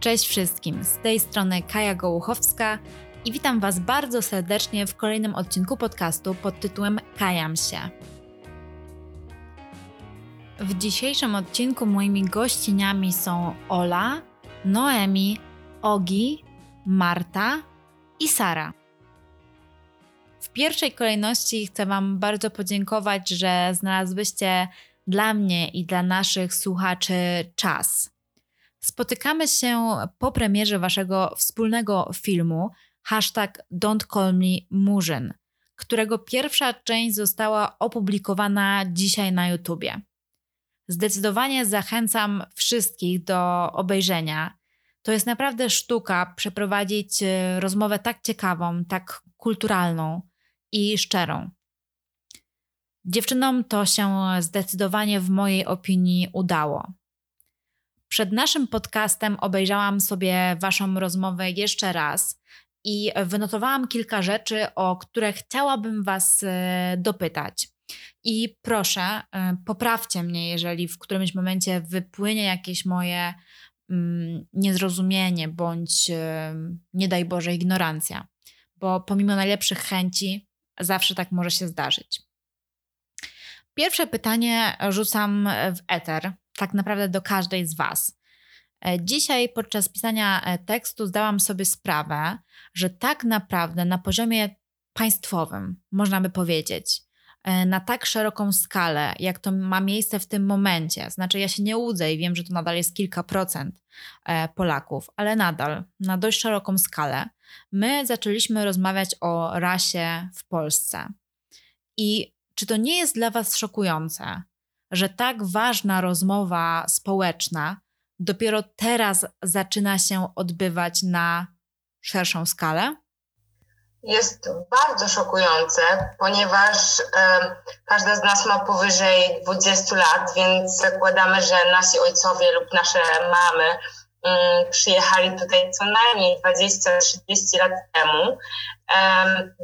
Cześć wszystkim, z tej strony Kaja Gołuchowska i witam Was bardzo serdecznie w kolejnym odcinku podcastu pod tytułem Kajam się. W dzisiejszym odcinku moimi gościniami są Ola, Noemi, Ogi, Marta i Sara. W pierwszej kolejności chcę Wam bardzo podziękować, że znalazłyście dla mnie i dla naszych słuchaczy czas. Spotykamy się po premierze Waszego wspólnego filmu hashtag Don't Call Me Murzyn, którego pierwsza część została opublikowana dzisiaj na YouTubie. Zdecydowanie zachęcam wszystkich do obejrzenia. To jest naprawdę sztuka przeprowadzić e, rozmowę tak ciekawą, tak kulturalną i szczerą. Dziewczynom to się zdecydowanie w mojej opinii udało. Przed naszym podcastem obejrzałam sobie Waszą rozmowę jeszcze raz i wynotowałam kilka rzeczy, o które chciałabym Was e, dopytać. I proszę, e, poprawcie mnie, jeżeli w którymś momencie wypłynie jakieś moje mm, niezrozumienie bądź e, nie daj Boże ignorancja, bo pomimo najlepszych chęci zawsze tak może się zdarzyć. Pierwsze pytanie rzucam w eter, tak naprawdę do każdej z Was. E, dzisiaj podczas pisania e, tekstu zdałam sobie sprawę, że tak naprawdę na poziomie państwowym, można by powiedzieć, e, na tak szeroką skalę, jak to ma miejsce w tym momencie, znaczy ja się nie łudzę i wiem, że to nadal jest kilka procent Polaków, ale nadal na dość szeroką skalę, my zaczęliśmy rozmawiać o rasie w Polsce. I czy to nie jest dla Was szokujące, że tak ważna rozmowa społeczna dopiero teraz zaczyna się odbywać na szerszą skalę? Jest bardzo szokujące, ponieważ każda z nas ma powyżej 20 lat, więc zakładamy, że nasi ojcowie lub nasze mamy mm, przyjechali tutaj co najmniej 20-30 lat temu.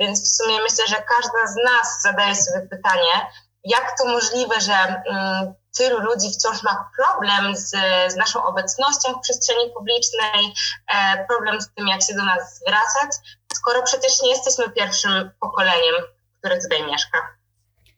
Więc w sumie myślę, że każda z nas zadaje sobie pytanie, jak to możliwe, że mm, tylu ludzi wciąż ma problem z, z naszą obecnością w przestrzeni publicznej, e, problem z tym, jak się do nas zwracać, skoro przecież nie jesteśmy pierwszym pokoleniem, które tutaj mieszka.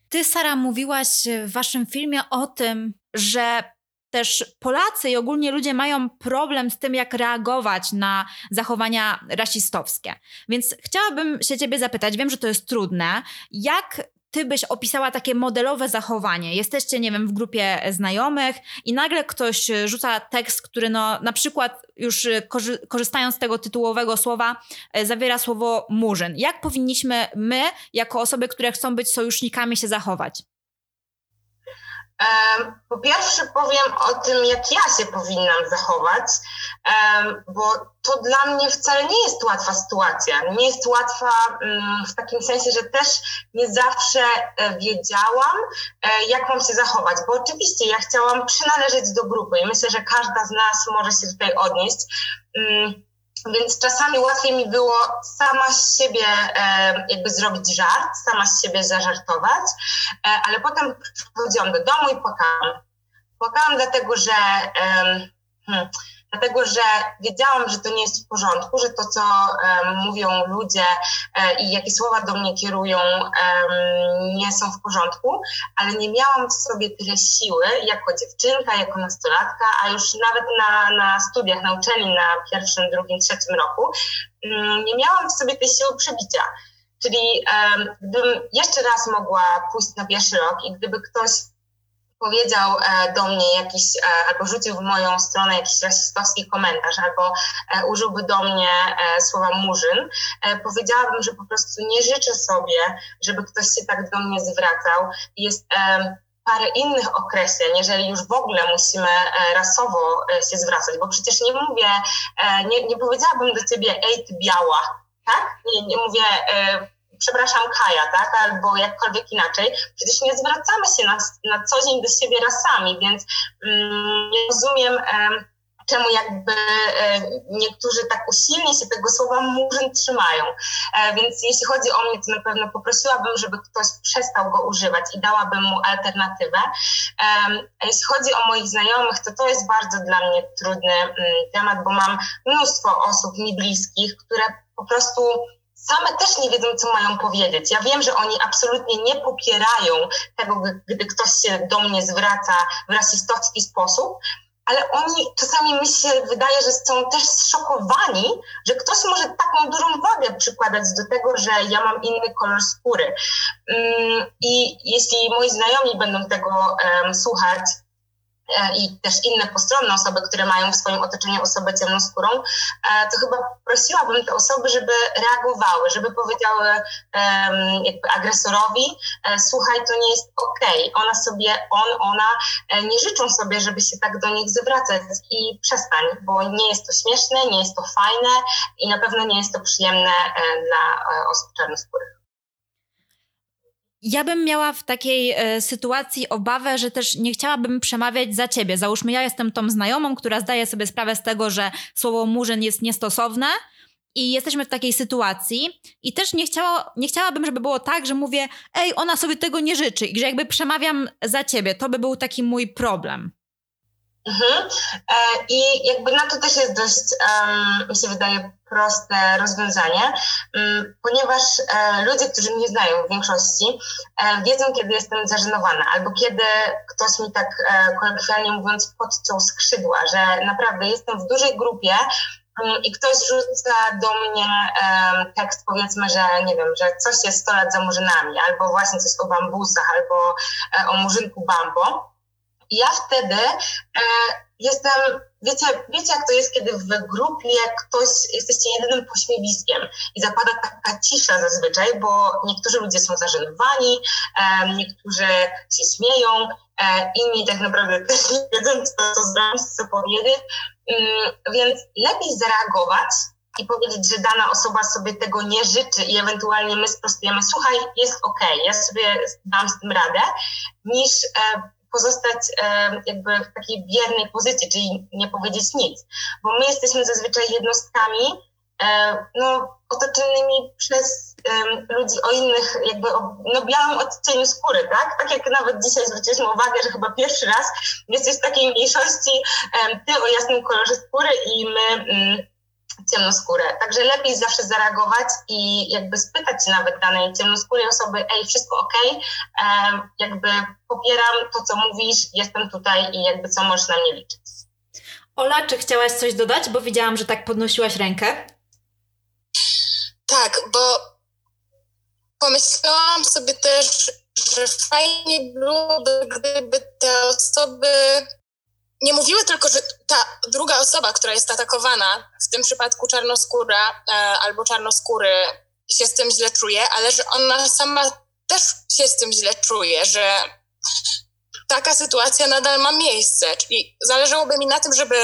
Ty, Sara, mówiłaś w waszym filmie o tym, że też Polacy i ogólnie ludzie mają problem z tym, jak reagować na zachowania rasistowskie. Więc chciałabym się Ciebie zapytać, wiem, że to jest trudne, jak ty byś opisała takie modelowe zachowanie? Jesteście, nie wiem, w grupie znajomych i nagle ktoś e, rzuca tekst, który no, na przykład już e, korzystając z tego tytułowego słowa, e, zawiera słowo murzyn. Jak powinniśmy my, jako osoby, które chcą być sojusznikami, się zachować? Po pierwsze powiem o tym, jak ja się powinnam zachować, bo to dla mnie wcale nie jest łatwa sytuacja. Nie jest łatwa mm, w takim sensie, że też nie zawsze e, wiedziałam, e, jak mam się zachować, bo oczywiście ja chciałam przynależeć do grupy i myślę, że każda z nas może się tutaj odnieść mm, więc czasami łatwiej mi było sama z siebie e, jakby zrobić żart, sama z siebie zażartować, e, ale potem wchodziłam do domu i płakałam. Płakałam dlatego, że hmm, dlatego że wiedziałam, że to nie jest w porządku, że to, co um, mówią ludzie um, i jakie słowa do mnie kierują, um, nie są w porządku, ale nie miałam w sobie tyle siły jako dziewczynka, jako nastolatka, a już nawet na, na studiach, na uczelni na pierwszym, drugim, trzecim roku, mm, nie miałam w sobie tej siły przebicia. Czyli gdybym jeszcze raz mogła pójść na pierwszy rok i gdyby ktoś powiedział e, do mnie jakiś, e, albo rzucił w moją stronę jakiś rasistowski komentarz, albo e, użyłby do mnie słowa murzyn, powiedziałabym, że po prostu nie życzę sobie, żeby ktoś się tak do mnie zwracał. Jest parę innych określeń, jeżeli już w ogóle musimy rasowo się zwracać, bo przecież nie mówię, nie, nie powiedziałabym do ciebie, ej, ty biała, tak? Nie, nie mówię, przepraszam, Kaja, tak, albo jakkolwiek inaczej, przecież nie zwracamy się na, na co dzień do siebie rasami, więc mm, nie rozumiem czemu jakby e, niektórzy tak usilnie się tego słowa murzyn trzymają. E, więc jeśli chodzi o mnie, to na pewno poprosiłabym, żeby ktoś przestał go używać i dałabym mu alternatywę. Jeśli chodzi o moich znajomych, to to jest bardzo dla mnie trudny mm, temat, bo mam mnóstwo osób mi bliskich, które po prostu same też nie wiedzą, co mają powiedzieć. Ja wiem, że oni absolutnie nie popierają tego, gdy ktoś się do mnie zwraca w rasistowski sposób, ale oni czasami mi się wydaje, że są też zszokowani, że ktoś może taką dużą wagę przykładać do tego, że ja mam inny kolor skóry. Mm, I jeśli moi znajomi będą tego um, słuchać, i też inne postronne osoby, które mają w swoim otoczeniu osobę ciemnoskórą, e, to chyba prosiłabym te osoby, żeby reagowały, żeby powiedziały jakby agresorowi, e, słuchaj, to nie jest okej, okay. ona sobie, on, ona nie życzą sobie, żeby się tak do nich zwracać i przestań, bo nie jest to śmieszne, nie jest to fajne i na pewno nie jest to przyjemne dla osób czarnoskórych. Ja bym miała w takiej e, sytuacji obawę, że też nie chciałabym przemawiać za ciebie. Załóżmy, ja jestem tą znajomą, która zdaje sobie sprawę z tego, że słowo murzyn jest niestosowne i jesteśmy w takiej sytuacji i też nie, chciało, nie chciałabym, żeby było tak, że mówię, ej, ona sobie tego nie życzy i że jakby przemawiam za ciebie. To by był taki mój problem. Mhm. E, I jakby na to też jest dość, mi się wydaje, proste rozwiązanie, um, ponieważ e, ludzie, którzy mnie znają w większości, e, wiedzą, kiedy jestem zażenowana, albo kiedy ktoś mi tak kolokwialnie mówiąc podciął skrzydła, że naprawdę jestem w dużej grupie um, i ktoś rzuca do mnie tekst, powiedzmy, że nie wiem, że coś jest 100 lat za murzynami, albo właśnie coś o bambusach, albo o murzynku bambo ja wtedy e, jestem, wiecie, wiecie jak to jest, kiedy w grupie ktoś, jesteście jedynym pośmiewiskiem i zapada taka cisza zazwyczaj, bo niektórzy ludzie są zażenowani, e, niektórzy się śmieją, e, inni tak naprawdę też nie wiedzą, co, co zrobić, co powiedzieć, mm, więc lepiej zareagować i powiedzieć, że dana osoba sobie tego nie życzy i ewentualnie my sprostujemy, słuchaj, jest okej, okay, ja sobie dam z tym radę, niż e, pozostać jakby w takiej biernej pozycji, czyli nie powiedzieć nic. Bo my jesteśmy zazwyczaj jednostkami no, otoczonymi przez ludzi o innych, jakby o no, białym odcieniu skóry, tak? Tak jak nawet dzisiaj zwróciliśmy uwagę, że chyba pierwszy raz jesteś w takiej mniejszości, ty o jasnym kolorze skóry i my ciemnoskórę. Także lepiej zawsze zareagować i jakby spytać się nawet danej ciemnoskórej osoby, ej, wszystko ok, jakby popieram to, co mówisz, jestem tutaj i jakby co możesz na mnie liczyć. Ola, czy chciałaś coś dodać? Bo widziałam, że tak podnosiłaś rękę. Tak, bo pomyślałam sobie też, że fajnie byłoby, gdyby te osoby nie mówiły tylko, że ta druga osoba, która jest atakowana, w tym przypadku czarnoskóra e, albo czarnoskóry, się z tym źle czuje, ale że ona sama też się z tym źle czuje, że taka sytuacja nadal ma miejsce. Czyli zależałoby mi na tym, żeby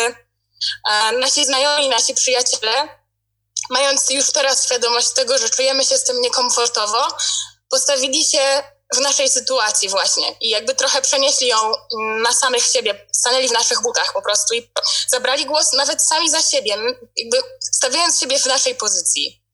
e, nasi znajomi, nasi przyjaciele, mając już teraz świadomość tego, że czujemy się z tym niekomfortowo, postawili się w naszej sytuacji właśnie i jakby trochę przenieśli ją na samych siebie, stanęli w naszych butach po prostu i zabrali głos nawet sami za siebie, jakby stawiając siebie w naszej pozycji.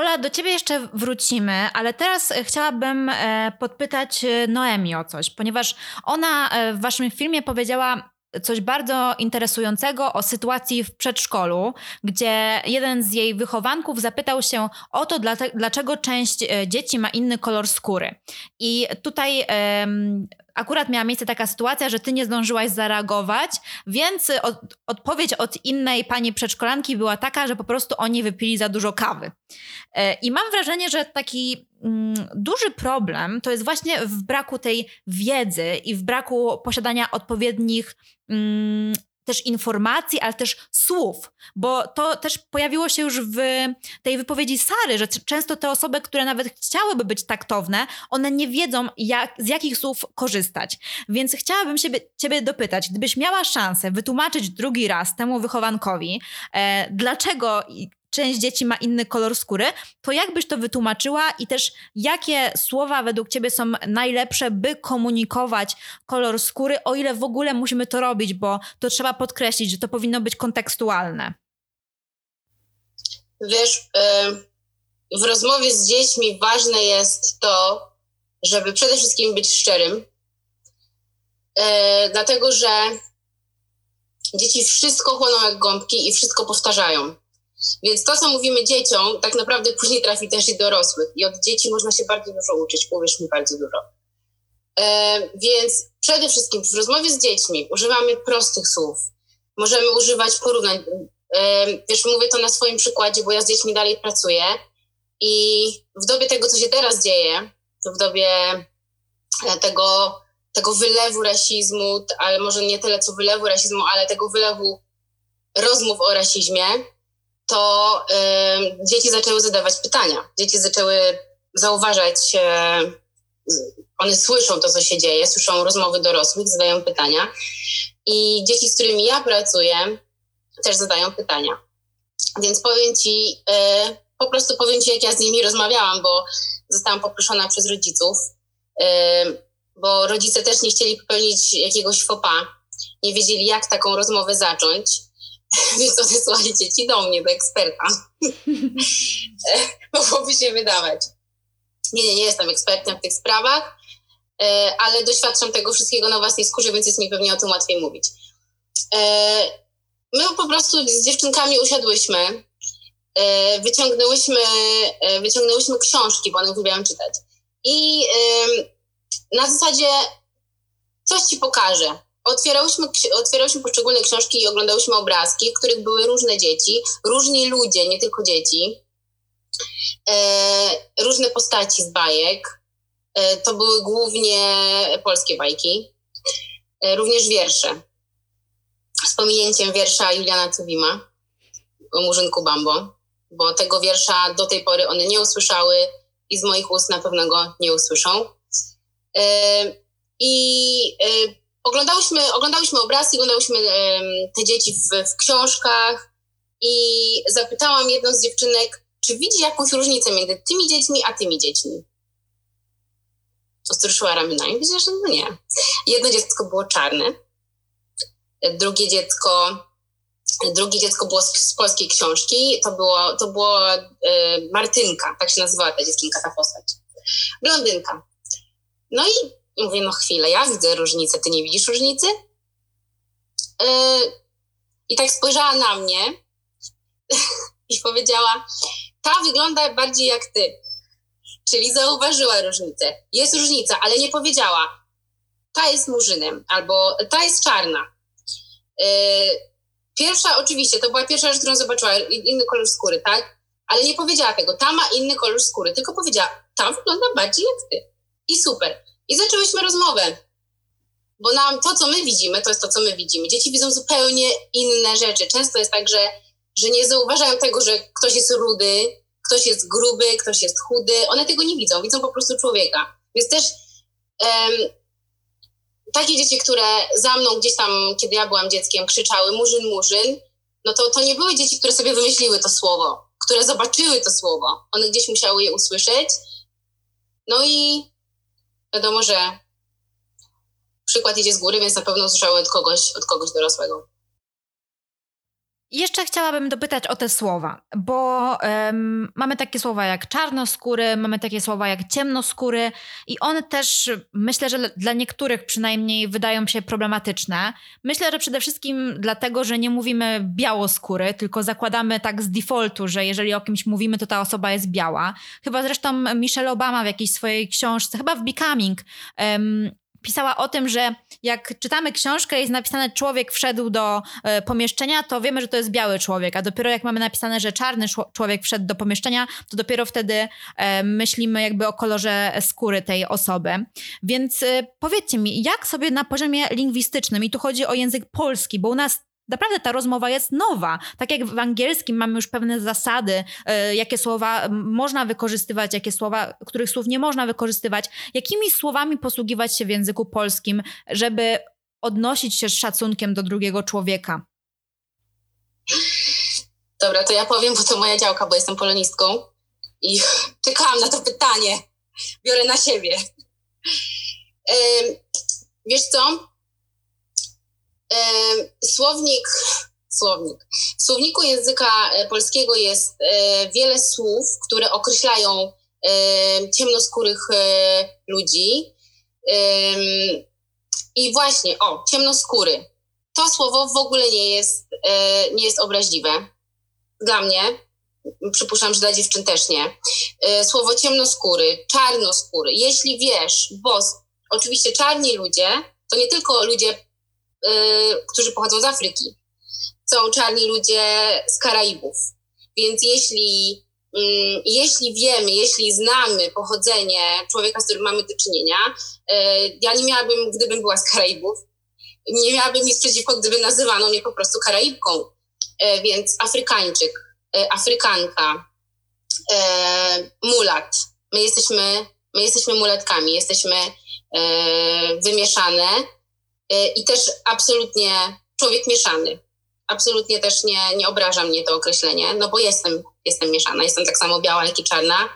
Ola, do ciebie jeszcze wrócimy, ale teraz chciałabym e, podpytać e, Noemi o coś, ponieważ ona e, w waszym filmie powiedziała coś bardzo interesującego o sytuacji w przedszkolu, gdzie jeden z jej wychowanków zapytał się o to, dlaczego część e, dzieci ma inny kolor skóry. I tutaj um, akurat miała miejsce taka sytuacja, że ty nie zdążyłaś zareagować, więc od, odpowiedź od innej pani przedszkolanki była taka, że po prostu oni wypili za dużo kawy. E, I mam wrażenie, że taki mm, duży problem to jest właśnie w braku tej wiedzy i w braku posiadania odpowiednich mm, też informacji, ale też słów, bo to też pojawiło się już w tej wypowiedzi Sary, że często te osoby, które nawet chciałyby być taktowne, one nie wiedzą, jak, z jakich słów korzystać. Więc chciałabym się, Ciebie dopytać, gdybyś miała szansę wytłumaczyć drugi raz temu wychowankowi, e, dlaczego część dzieci ma inny kolor skóry, to jak byś to wytłumaczyła i też jakie słowa według ciebie są najlepsze, by komunikować kolor skóry, o ile w ogóle musimy to robić, bo to trzeba podkreślić, że to powinno być kontekstualne. Wiesz, w rozmowie z dziećmi ważne jest to, żeby przede wszystkim być szczerym, e, dlatego że dzieci wszystko chłoną jak gąbki i wszystko powtarzają. Więc to, co mówimy dzieciom, tak naprawdę później trafi też i dorosłych. I od dzieci można się bardzo dużo uczyć, uwierz mi, bardzo dużo. E, więc przede wszystkim w rozmowie z dziećmi używamy prostych słów. Możemy używać porównań. E, wiesz, mówię to na swoim przykładzie, bo ja z dziećmi dalej pracuję. I w dobie tego, co się teraz dzieje, w dobie e, tego, tego wylewu rasizmu, ale może nie tyle co wylewu rasizmu, ale tego wylewu rozmów o rasizmie, to dzieci zaczęły zadawać pytania. Dzieci zaczęły zauważać, y, one słyszą to, co się dzieje, słyszą rozmowy dorosłych, zadają pytania. I dzieci, z którymi ja pracuję, też zadają pytania. Więc powiem ci, y, po prostu powiem ci, jak ja z nimi rozmawiałam, bo zostałam poproszona przez rodziców, bo rodzice też nie chcieli popełnić jakiegoś fopa, nie wiedzieli, jak taką rozmowę zacząć, więc odesłali dzieci do mnie, do eksperta. Mogłoby się wydawać. Nie, nie, nie jestem ekspertem w tych sprawach, e, ale doświadczam tego wszystkiego na własnej skórze, więc jest mi pewnie o tym łatwiej mówić. E, my po prostu z dziewczynkami usiadłyśmy E, wyciągnęłyśmy, wyciągnęłyśmy książki, bo one lubiłam czytać. I na zasadzie coś ci pokażę. Otwierałyśmy, otwierałyśmy poszczególne książki i oglądałyśmy obrazki, w których były różne dzieci, różni ludzie, nie tylko dzieci, e, różne postaci z bajek. To były głównie polskie bajki, również wiersze. Z pominięciem wiersza Juliana Cywima o Murzynku Bambo bo tego wiersza do tej pory one nie usłyszały i z moich ust na pewno go nie usłyszą. E, I e, oglądałyśmy, oglądałyśmy obrazki, oglądałyśmy te dzieci w, w książkach i zapytałam jedną z dziewczynek, czy widzi jakąś różnicę między tymi dziećmi a tymi dziećmi. Wzruszyła ramionami, powiedziała, że no nie. Jedno dziecko było czarne, drugie dziecko Drugie dziecko było z, z polskiej książki, to było, to było e, Martynka, tak się nazywała ta dziewczynka, ta postać. Blondynka. No i mówię, no chwilę, ja widzę różnicę, ty nie widzisz różnicy? E, I tak spojrzała na mnie i powiedziała, ta wygląda bardziej jak ty. Czyli zauważyła różnicę. Jest różnica, ale nie powiedziała, ta jest murzynem albo ta jest czarna. E, Pierwsza, oczywiście, to była pierwsza rzecz, którą zobaczyła, inny kolor skóry, tak? Ale nie powiedziała tego, ta ma inny kolor skóry, tylko powiedziała, ta wygląda bardziej jak ty. I super. I zaczęłyśmy rozmowę. Bo nam to, co my widzimy, to jest to, co my widzimy. Dzieci widzą zupełnie inne rzeczy. Często jest tak, że, że nie zauważają tego, że ktoś jest rudy, ktoś jest gruby, ktoś jest chudy. One tego nie widzą, widzą po prostu człowieka. Więc też um, takie dzieci, które za mną gdzieś tam, kiedy ja byłam dzieckiem, krzyczały murzyn, murzyn, no to, to nie były dzieci, które sobie wymyśliły to słowo, które zobaczyły to słowo. One gdzieś musiały je usłyszeć. No i wiadomo, że przykład idzie z góry, więc na pewno usłyszały od kogoś, od kogoś dorosłego. Jeszcze chciałabym dopytać o te słowa, bo um, mamy takie słowa jak czarnoskóry, mamy takie słowa jak ciemnoskóry i one też myślę, że dla niektórych przynajmniej wydają się problematyczne. Myślę, że przede wszystkim dlatego, że nie mówimy białoskóry, tylko zakładamy tak z defaultu, że jeżeli o kimś mówimy, to ta osoba jest biała. Chyba zresztą Michelle Obama w jakiejś swojej książce, chyba w Becoming, um, pisała o tym, że jak czytamy książkę i jest napisane człowiek wszedł do e, pomieszczenia, to wiemy, że to jest biały człowiek, a dopiero jak mamy napisane, że czarny człowiek wszedł do pomieszczenia, to dopiero wtedy e, myślimy jakby o kolorze skóry tej osoby. Więc e, powiedzcie mi, jak sobie na poziomie lingwistycznym, i tu chodzi o język polski, bo u nas naprawdę ta rozmowa jest nowa. Tak jak w angielskim mamy już pewne zasady, y, jakie słowa można wykorzystywać, jakie słowa, których słów nie można wykorzystywać. Jakimi słowami posługiwać się w języku polskim, żeby odnosić się z szacunkiem do drugiego człowieka? Dobra, to ja powiem, bo to moja działka, bo jestem polonistką i czekałam na to pytanie. Biorę na siebie. Wiesz co? Słownik, słownik. W słowniku języka e, polskiego jest e, wiele słów, które określają ciemnoskórych e, ludzi. I właśnie, o, ciemnoskóry. To słowo w ogóle nie jest, nie jest obraźliwe. Dla mnie, przypuszczam, że dla dziewczyn też nie. Słowo ciemnoskóry, czarnoskóry. Jeśli wiesz, bo oczywiście czarni ludzie to nie tylko ludzie, którzy pochodzą z Afryki. Są czarni ludzie z Karaibów. Więc jeśli, y, jeśli wiemy, jeśli znamy pochodzenie człowieka, z którym mamy do czynienia, y, ja nie miałabym, gdybym była z Karaibów, nie miałabym nic przeciwko, gdyby nazywano mnie po prostu Karaibką. Y, więc Afrykańczyk, y, Afrykanka, y, mulat. My jesteśmy, my jesteśmy mulatkami, jesteśmy wymieszane i też absolutnie człowiek mieszany. Absolutnie też nie, nie obraża mnie to określenie, no bo jestem, jestem mieszana, jestem tak samo biała, jak i czarna,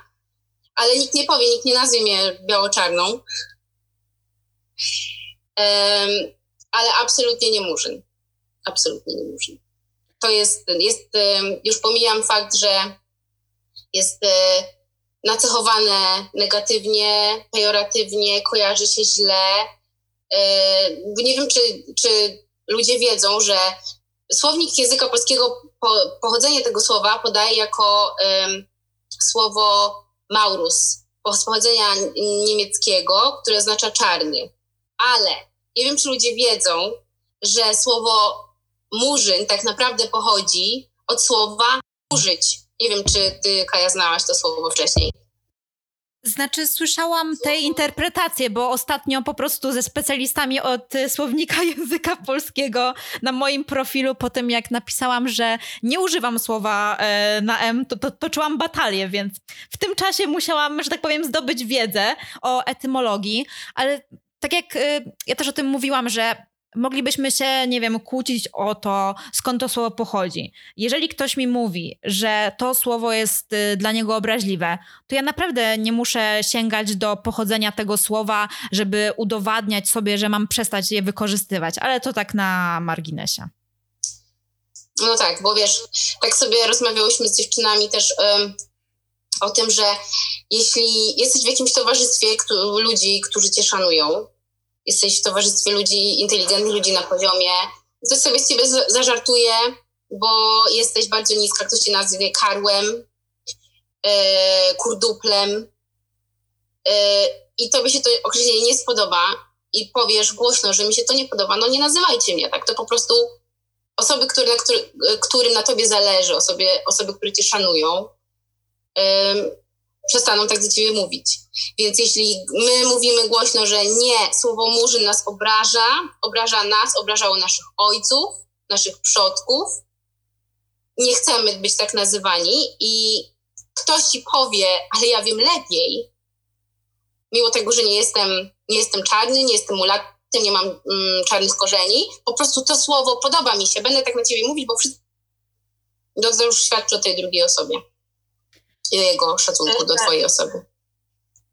ale nikt nie powie, nikt nie nazwie mnie biało-czarną, um, ale absolutnie nie murzyn. Absolutnie nie murzyn. To jest, jest już pomijam fakt, że jest e, nacechowane negatywnie, pejoratywnie, kojarzy się źle. E, nie wiem, czy, czy ludzie wiedzą, że słownik języka polskiego, pochodzenie tego słowa podaje jako słowo maurus, z pochodzenia niemieckiego, które oznacza czarny. Ale nie wiem, czy ludzie wiedzą, że słowo murzyn tak naprawdę pochodzi od słowa murzyć, nie wiem, czy ty, Kaja, znałaś to słowo wcześniej. Znaczy, słyszałam te interpretacje, bo ostatnio po prostu ze specjalistami od słownika języka polskiego na moim profilu, po tym jak napisałam, że nie używam słowa e, na M, to, to toczyłam batalię, więc w tym czasie musiałam, że tak powiem, zdobyć wiedzę o etymologii, ale tak jak e, ja też o tym mówiłam, że moglibyśmy się, nie wiem, kłócić o to, skąd to słowo pochodzi. Jeżeli ktoś mi mówi, że to słowo jest y, dla niego obraźliwe, to ja naprawdę nie muszę sięgać do pochodzenia tego słowa, żeby udowadniać sobie, że mam przestać je wykorzystywać, ale to tak na marginesie. No tak, bo wiesz, tak sobie rozmawiałyśmy z dziewczynami też um, o tym, że jeśli jesteś w jakimś towarzystwie ludzi, którzy cię szanują, jesteś w towarzystwie ludzi, inteligentnych ludzi na poziomie, ktoś sobie z ciebie zażartuje, bo jesteś bardzo niska, ktoś cię nazwie karłem, e, kurduplem. E, i tobie się to określenie nie spodoba i powiesz głośno, że mi się to nie podoba, no nie nazywajcie mnie tak, to po prostu osoby, które, na który, którym na tobie zależy, osoby, osoby które cię szanują, przestaną tak do ciebie mówić. Więc jeśli my mówimy głośno, że nie, słowo murzyn nas obraża, obraża nas, obrażało naszych ojców, naszych przodków, nie chcemy być tak nazywani i ktoś ci powie, ale ja wiem lepiej, mimo tego, że nie jestem, nie jestem czarny, nie jestem mulatem, nie mam mm, czarnych korzeni, po prostu to słowo podoba mi się, będę tak na ciebie mówić, bo wszystko to już świadczy o tej drugiej osobie jego szacunku do twojej osoby.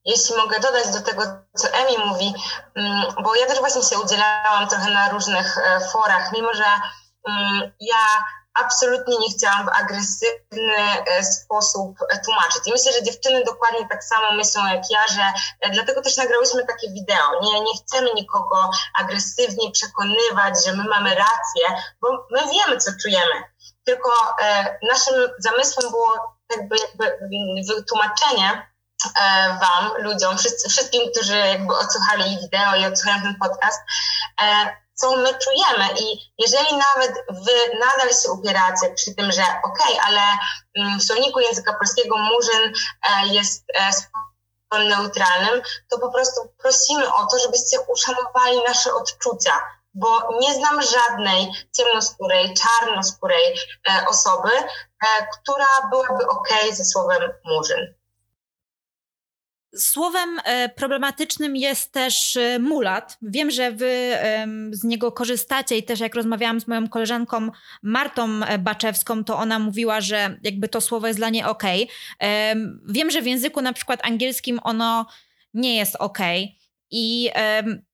Jeśli mogę dodać do tego, co Emi mówi, mm, bo ja też właśnie się udzielałam trochę na różnych e, forach, mimo że mm, ja absolutnie nie chciałam w agresywny e, sposób e, tłumaczyć. I myślę, że dziewczyny dokładnie tak samo myślą jak ja, że dlatego też nagrałyśmy takie wideo. Nie, nie chcemy nikogo agresywnie przekonywać, że my mamy rację, bo my wiemy, co czujemy. Tylko e, naszym zamysłem było jakby, jakby wytłumaczenie e, Wam, ludziom, wszyscy, wszystkim, którzy jakby odsłuchali wideo i odsłuchają ten podcast, e, co my czujemy. I jeżeli nawet Wy nadal się upieracie przy tym, że okej, okay, ale mm, w słowniku języka polskiego murzyn e, jest neutralnym, to po prostu prosimy o to, żebyście uszanowali nasze odczucia, bo nie znam żadnej ciemnoskórej, czarnoskórej e, osoby, e, która byłaby ok ze słowem murzyn. Słowem e, problematycznym jest też mulat. Wiem, że wy z niego korzystacie i też jak rozmawiałam z moją koleżanką Martą Baczewską, to ona mówiła, że jakby to słowo jest dla niej ok. Wiem, że w języku na przykład angielskim ono nie jest ok. I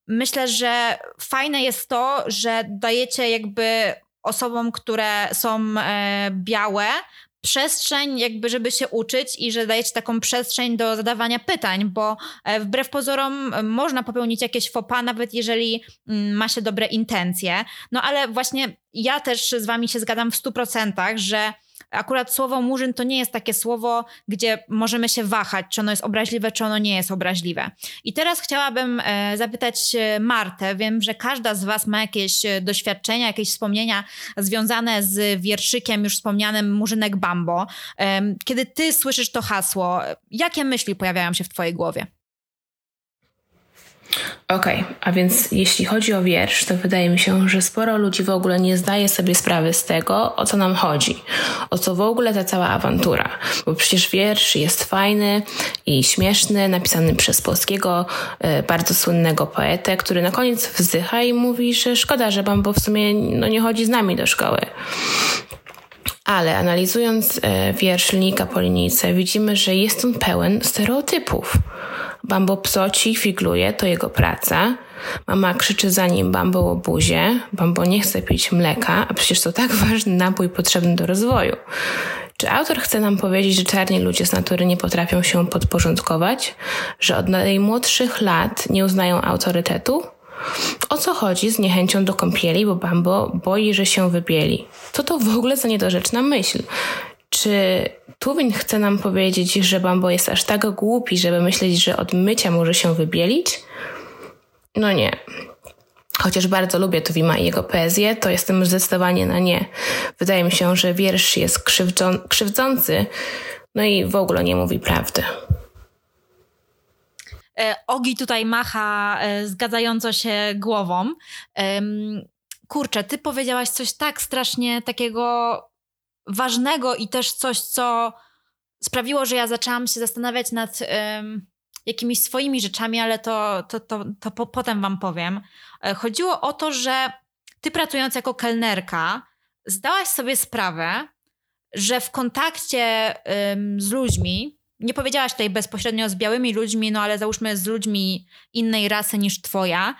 myślę, że fajne jest to, że dajecie jakby osobom, które są białe, przestrzeń, jakby, żeby się uczyć i że dajecie taką przestrzeń do zadawania pytań, bo e, wbrew pozorom można popełnić jakieś fopa, nawet jeżeli mm, ma się dobre intencje. No ale właśnie ja też z wami się zgadzam w 100%, że akurat słowo murzyn to nie jest takie słowo, gdzie możemy się wahać, czy ono jest obraźliwe, czy ono nie jest obraźliwe. I teraz chciałabym e, zapytać Martę. Wiem, że każda z Was ma jakieś e, doświadczenia, jakieś wspomnienia związane z wierszykiem już wspomnianym Murzynek Bambo. Kiedy Ty słyszysz to hasło, jakie myśli pojawiają się w Twojej głowie? Okej, okay, a więc jeśli chodzi o wiersz, to wydaje mi się, że sporo ludzi w ogóle nie zdaje sobie sprawy z tego, o co nam chodzi, o co w ogóle ta cała awantura. Bo przecież wiersz jest fajny i śmieszny, napisany przez polskiego, y, bardzo słynnego poetę, który na koniec wzdycha i mówi, że szkoda, że Bambo w sumie no, nie chodzi z nami do szkoły. Ale analizując e, wiersz Linika Polinice, widzimy, że jest on pełen stereotypów. Bambo psoci, figluje, to jego praca. Mama krzyczy za nim Bambo o buzie. Bambo nie chce pić mleka, a przecież to tak ważny napój potrzebny do rozwoju. Czy autor chce nam powiedzieć, że czarni ludzie z natury nie potrafią się podporządkować? Że od najmłodszych lat nie uznają autorytetu? O co chodzi z niechęcią do kąpieli, bo Bambo boi, że się wybieli? Co to w ogóle za niedorzeczna myśl? Czy Tuwin chce nam powiedzieć, że Bambo jest aż tak głupi, żeby myśleć, że od mycia może się wybielić? No nie. Chociaż bardzo lubię Tuwima i jego poezję, to jestem zdecydowanie na nie. Wydaje mi się, że wiersz jest krzywdzący, no i w ogóle nie mówi prawdy. E, Ogi tutaj macha e, zgadzająco się głową. Kurczę, ty powiedziałaś coś tak strasznie takiego ważnego i też coś, co sprawiło, że ja zaczęłam się zastanawiać nad jakimiś swoimi rzeczami, ale to, to, to, to po, potem wam powiem. E, chodziło o to, że ty pracując jako kelnerka, zdałaś sobie sprawę, że w kontakcie z ludźmi, nie powiedziałaś tutaj bezpośrednio z białymi ludźmi, no ale załóżmy z ludźmi innej rasy niż twoja,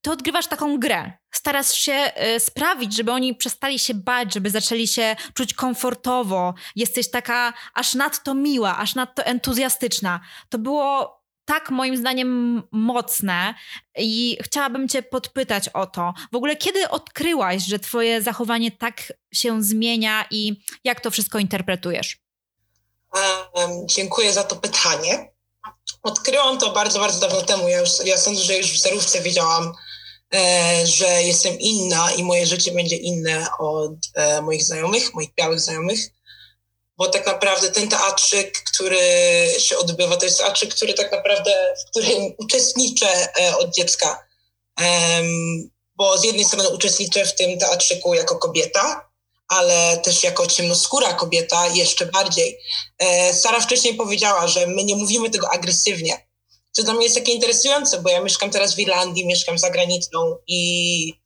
ty odgrywasz taką grę. Starasz się y, sprawić, żeby oni przestali się bać, żeby zaczęli się czuć komfortowo. Jesteś taka aż nadto miła, aż nadto entuzjastyczna. To było tak moim zdaniem mocne i chciałabym cię podpytać o to. W ogóle kiedy odkryłaś, że twoje zachowanie tak się zmienia i jak to wszystko interpretujesz? Dziękuję za to pytanie. Odkryłam to bardzo, bardzo dawno temu. Ja, już, ja sądzę, że już w zerówce wiedziałam, E, że jestem inna i moje życie będzie inne od e, moich znajomych, moich białych znajomych. Bo tak naprawdę ten teatrzyk, który się odbywa, to jest teatrzyk, który tak naprawdę, w którym uczestniczę e, od dziecka. Bo z jednej strony uczestniczę w tym teatrzyku jako kobieta, ale też jako ciemnoskóra kobieta jeszcze bardziej. Sara wcześniej powiedziała, że my nie mówimy tego agresywnie, co dla mnie jest takie interesujące, bo ja mieszkam teraz w Irlandii, mieszkam za granicą i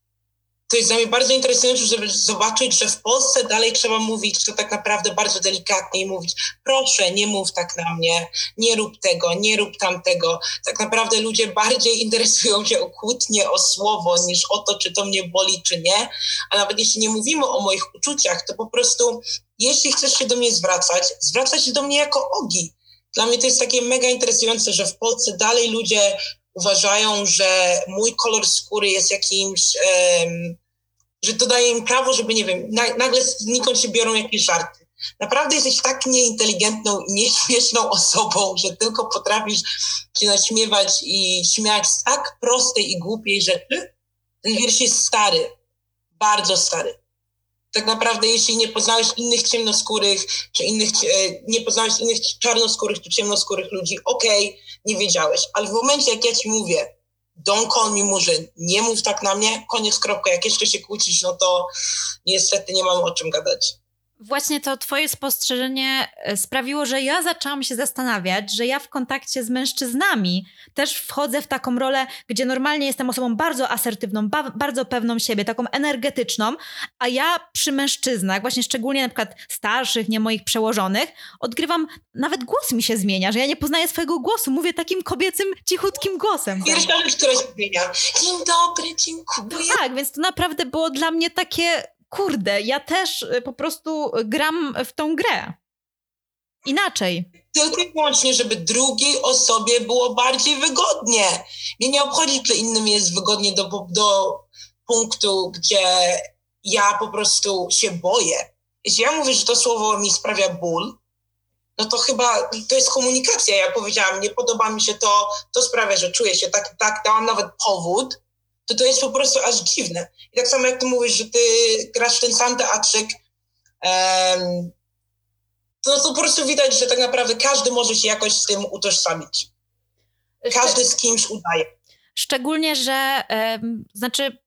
to jest dla mnie bardzo interesujące, żeby zobaczyć, że w Polsce dalej trzeba mówić to tak naprawdę bardzo delikatnie i mówić, proszę, nie mów tak na mnie, nie rób tego, nie rób tamtego. Tak naprawdę ludzie bardziej interesują się o kłótnie, o słowo, niż o to, czy to mnie boli, czy nie. A nawet jeśli nie mówimy o moich uczuciach, to po prostu, jeśli chcesz się do mnie zwracać, zwracać się do mnie jako ogi dla mnie to jest takie mega interesujące, że w Polsce dalej ludzie uważają, że mój kolor skóry jest jakimś, um, że to daje im prawo, żeby, nie wiem, na, nagle znikąd się biorą jakieś żarty. Naprawdę jesteś tak nieinteligentną i nieśmieszną osobą, że tylko potrafisz się naśmiewać i śmiać z tak prostej i głupiej rzeczy. Ten wiersz jest stary, bardzo stary tak naprawdę jeśli nie poznałeś innych ciemnoskórych, czy innych, e, nie poznałeś innych czarnoskórych czy ciemnoskórych ludzi, okej, okay, nie wiedziałeś, ale w momencie jak ja ci mówię, don't call me murzyn, nie mów tak na mnie, koniec, kropka, jak jeszcze się kłócisz, no to niestety nie mamy o czym gadać. Właśnie to twoje spostrzeżenie e, sprawiło, że ja zaczęłam się zastanawiać, że ja w kontakcie z mężczyznami też wchodzę w taką rolę, gdzie normalnie jestem osobą bardzo asertywną, ba bardzo pewną siebie, taką energetyczną, a ja przy mężczyznach, właśnie szczególnie na przykład starszych, nie moich przełożonych, odgrywam, nawet głos mi się zmienia, że ja nie poznaję swojego głosu, mówię takim kobiecym, cichutkim głosem. Pierwsza rzecz, która się zmienia. Dzień dobry, dziękuję. Tak, więc to naprawdę było dla mnie takie kurde, ja też y, po prostu gram w tą grę. Inaczej. Tylko i wyłącznie, żeby drugiej osobie było bardziej wygodnie. Mnie nie obchodzi, czy innym jest wygodnie do, do punktu, gdzie ja po prostu się boję. Jeśli ja mówię, że to słowo mi sprawia ból, no to chyba to jest komunikacja. Ja powiedziałam, nie podoba mi się to, to sprawia, że czuję się tak, tak, dałam nawet powód, to to jest po prostu aż dziwne. I tak samo jak ty mówisz, że ty grasz ten sam teatrzyk, um, to, to po prostu widać, że tak naprawdę każdy może się jakoś z tym utożsamić. Każdy z kimś udaje. Szczególnie, że znaczy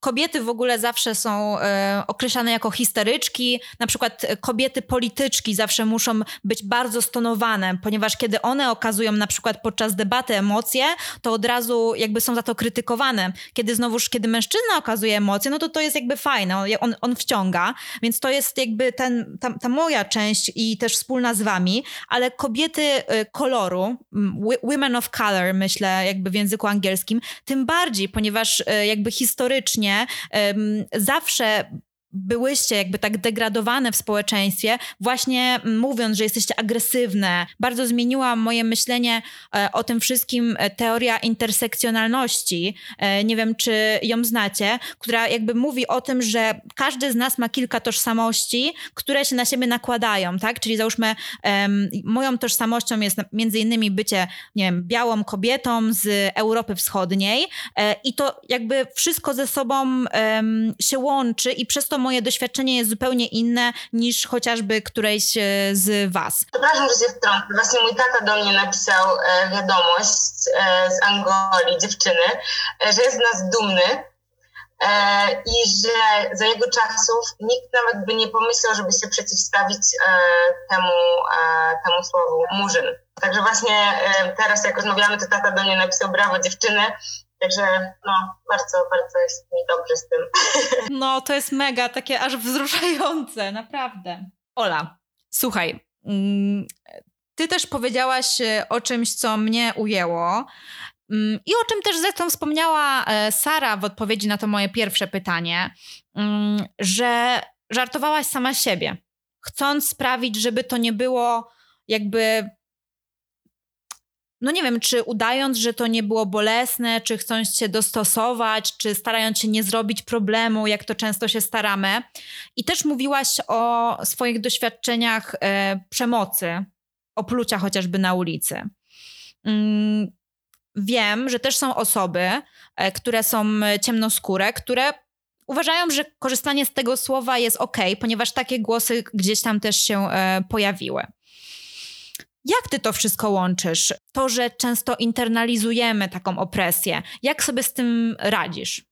kobiety w ogóle zawsze są e, określane jako histeryczki. Na przykład kobiety polityczki zawsze muszą być bardzo stonowane, ponieważ kiedy one okazują na przykład podczas debaty emocje, to od razu jakby są za to krytykowane. Kiedy znowuż, kiedy mężczyzna okazuje emocje, no to to jest jakby fajne, on, on wciąga, więc to jest jakby ten, ta, ta moja część i też wspólna z wami, ale kobiety e, koloru, women of color myślę jakby w języku angielskim, tym bardziej, ponieważ e, jakby historycznie zawsze byłyście jakby tak degradowane w społeczeństwie, właśnie mówiąc, że jesteście agresywne. Bardzo zmieniła moje myślenie e, o tym wszystkim e, teoria intersekcjonalności. E, nie wiem, czy ją znacie, która jakby mówi o tym, że każdy z nas ma kilka tożsamości, które się na siebie nakładają, tak? Czyli załóżmy, moją tożsamością jest między innymi bycie, nie wiem, białą kobietą z Europy Wschodniej i to jakby wszystko ze sobą się łączy i przez to moje doświadczenie jest zupełnie inne niż chociażby którejś e, z Was. Przepraszam, że się wtrącę. Właśnie mój tata do mnie napisał e, wiadomość e, z Angolii, dziewczyny, że jest z nas dumny i że za jego czasów nikt nawet by nie pomyślał, żeby się przeciwstawić temu, temu słowu murzyn. Także właśnie teraz, jak rozmawiamy, to tata do mnie napisał brawo dziewczyny, Także no, bardzo, bardzo jest mi dobrze z tym. No, to jest mega, takie aż wzruszające, naprawdę. Ola, słuchaj, mm, ty też powiedziałaś e, o czymś, co mnie ujęło. Mm, I o czym też zresztą wspomniała e, Sara w odpowiedzi na to moje pierwsze pytanie, mm, że żartowałaś sama siebie, chcąc sprawić, żeby to nie było jakby no nie wiem, czy udając, że to nie było bolesne, czy chcąc się dostosować, czy starając się nie zrobić problemu, jak to często się staramy. I też mówiłaś o swoich doświadczeniach e, przemocy, o plucia chociażby na ulicy. Mm, wiem, że też są osoby, e, które są ciemnoskóre, które uważają, że korzystanie z tego słowa jest ok, ponieważ takie głosy gdzieś tam też się e, pojawiły. Jak ty to wszystko łączysz? To, że często internalizujemy taką opresję. Jak sobie z tym radzisz?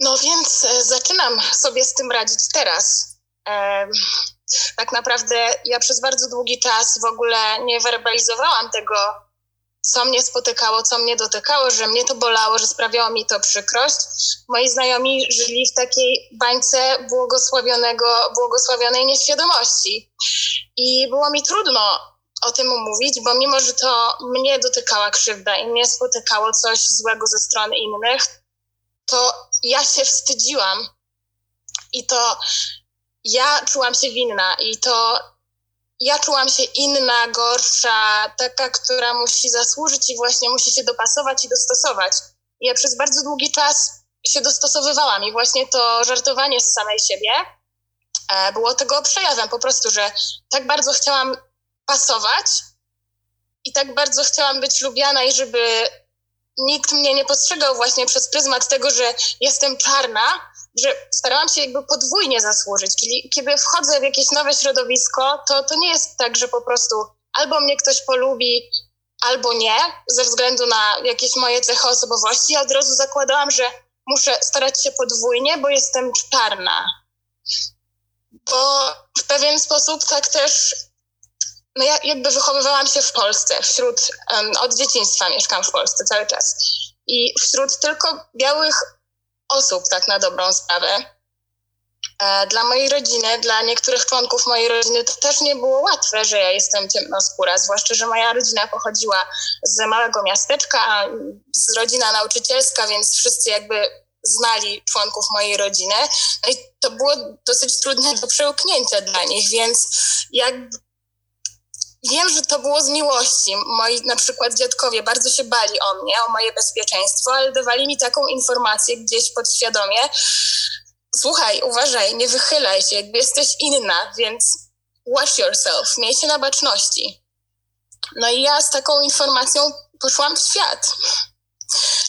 No więc e, zaczynam sobie z tym radzić teraz. tak naprawdę ja przez bardzo długi czas w ogóle nie werbalizowałam tego, co mnie spotykało, co mnie dotykało, że mnie to bolało, że sprawiało mi to przykrość. Moi znajomi żyli w takiej bańce błogosławionego, błogosławionej nieświadomości. I było mi trudno o tym mówić, bo mimo, że to mnie dotykała krzywda i mnie spotykało coś złego ze strony innych, to ja się wstydziłam. I to ja czułam się winna i to ja czułam się inna, gorsza, taka, która musi zasłużyć i właśnie musi się dopasować i dostosować. Ja przez bardzo długi czas się dostosowywałam i właśnie to żartowanie z samej siebie e, było tego przejawem po prostu, że tak bardzo chciałam pasować i tak bardzo chciałam być lubiana i żeby nikt mnie nie postrzegał właśnie przez pryzmat tego, że jestem czarna, że starałam się jakby podwójnie zasłużyć. Czyli kiedy wchodzę w jakieś nowe środowisko, to, to nie jest tak, że po prostu albo mnie ktoś polubi, albo nie, ze względu na jakieś moje cechy osobowości. Ja od razu zakładałam, że muszę starać się podwójnie, bo jestem czarna. bo w pewien sposób tak też no ja jakby wychowywałam się w Polsce, wśród, um, od dzieciństwa mieszkam w Polsce cały czas. I wśród tylko białych osób, tak na dobrą sprawę, e, dla mojej rodziny, dla niektórych członków mojej rodziny to też nie było łatwe, że ja jestem ciemnoskóra, zwłaszcza, że moja rodzina pochodziła z małego miasteczka, z rodzina nauczycielska, więc wszyscy jakby znali członków mojej rodziny. No i to było dosyć trudne do przełknięcia dla nich, więc jak Wiem, że to było z miłości. Moi na przykład dziadkowie bardzo się bali o mnie, o moje bezpieczeństwo, ale dawali mi taką informację gdzieś podświadomie. Słuchaj, uważaj, nie wychylaj się, jakby jesteś inna, więc watch yourself, miej się na baczności. No i ja z taką informacją poszłam w świat.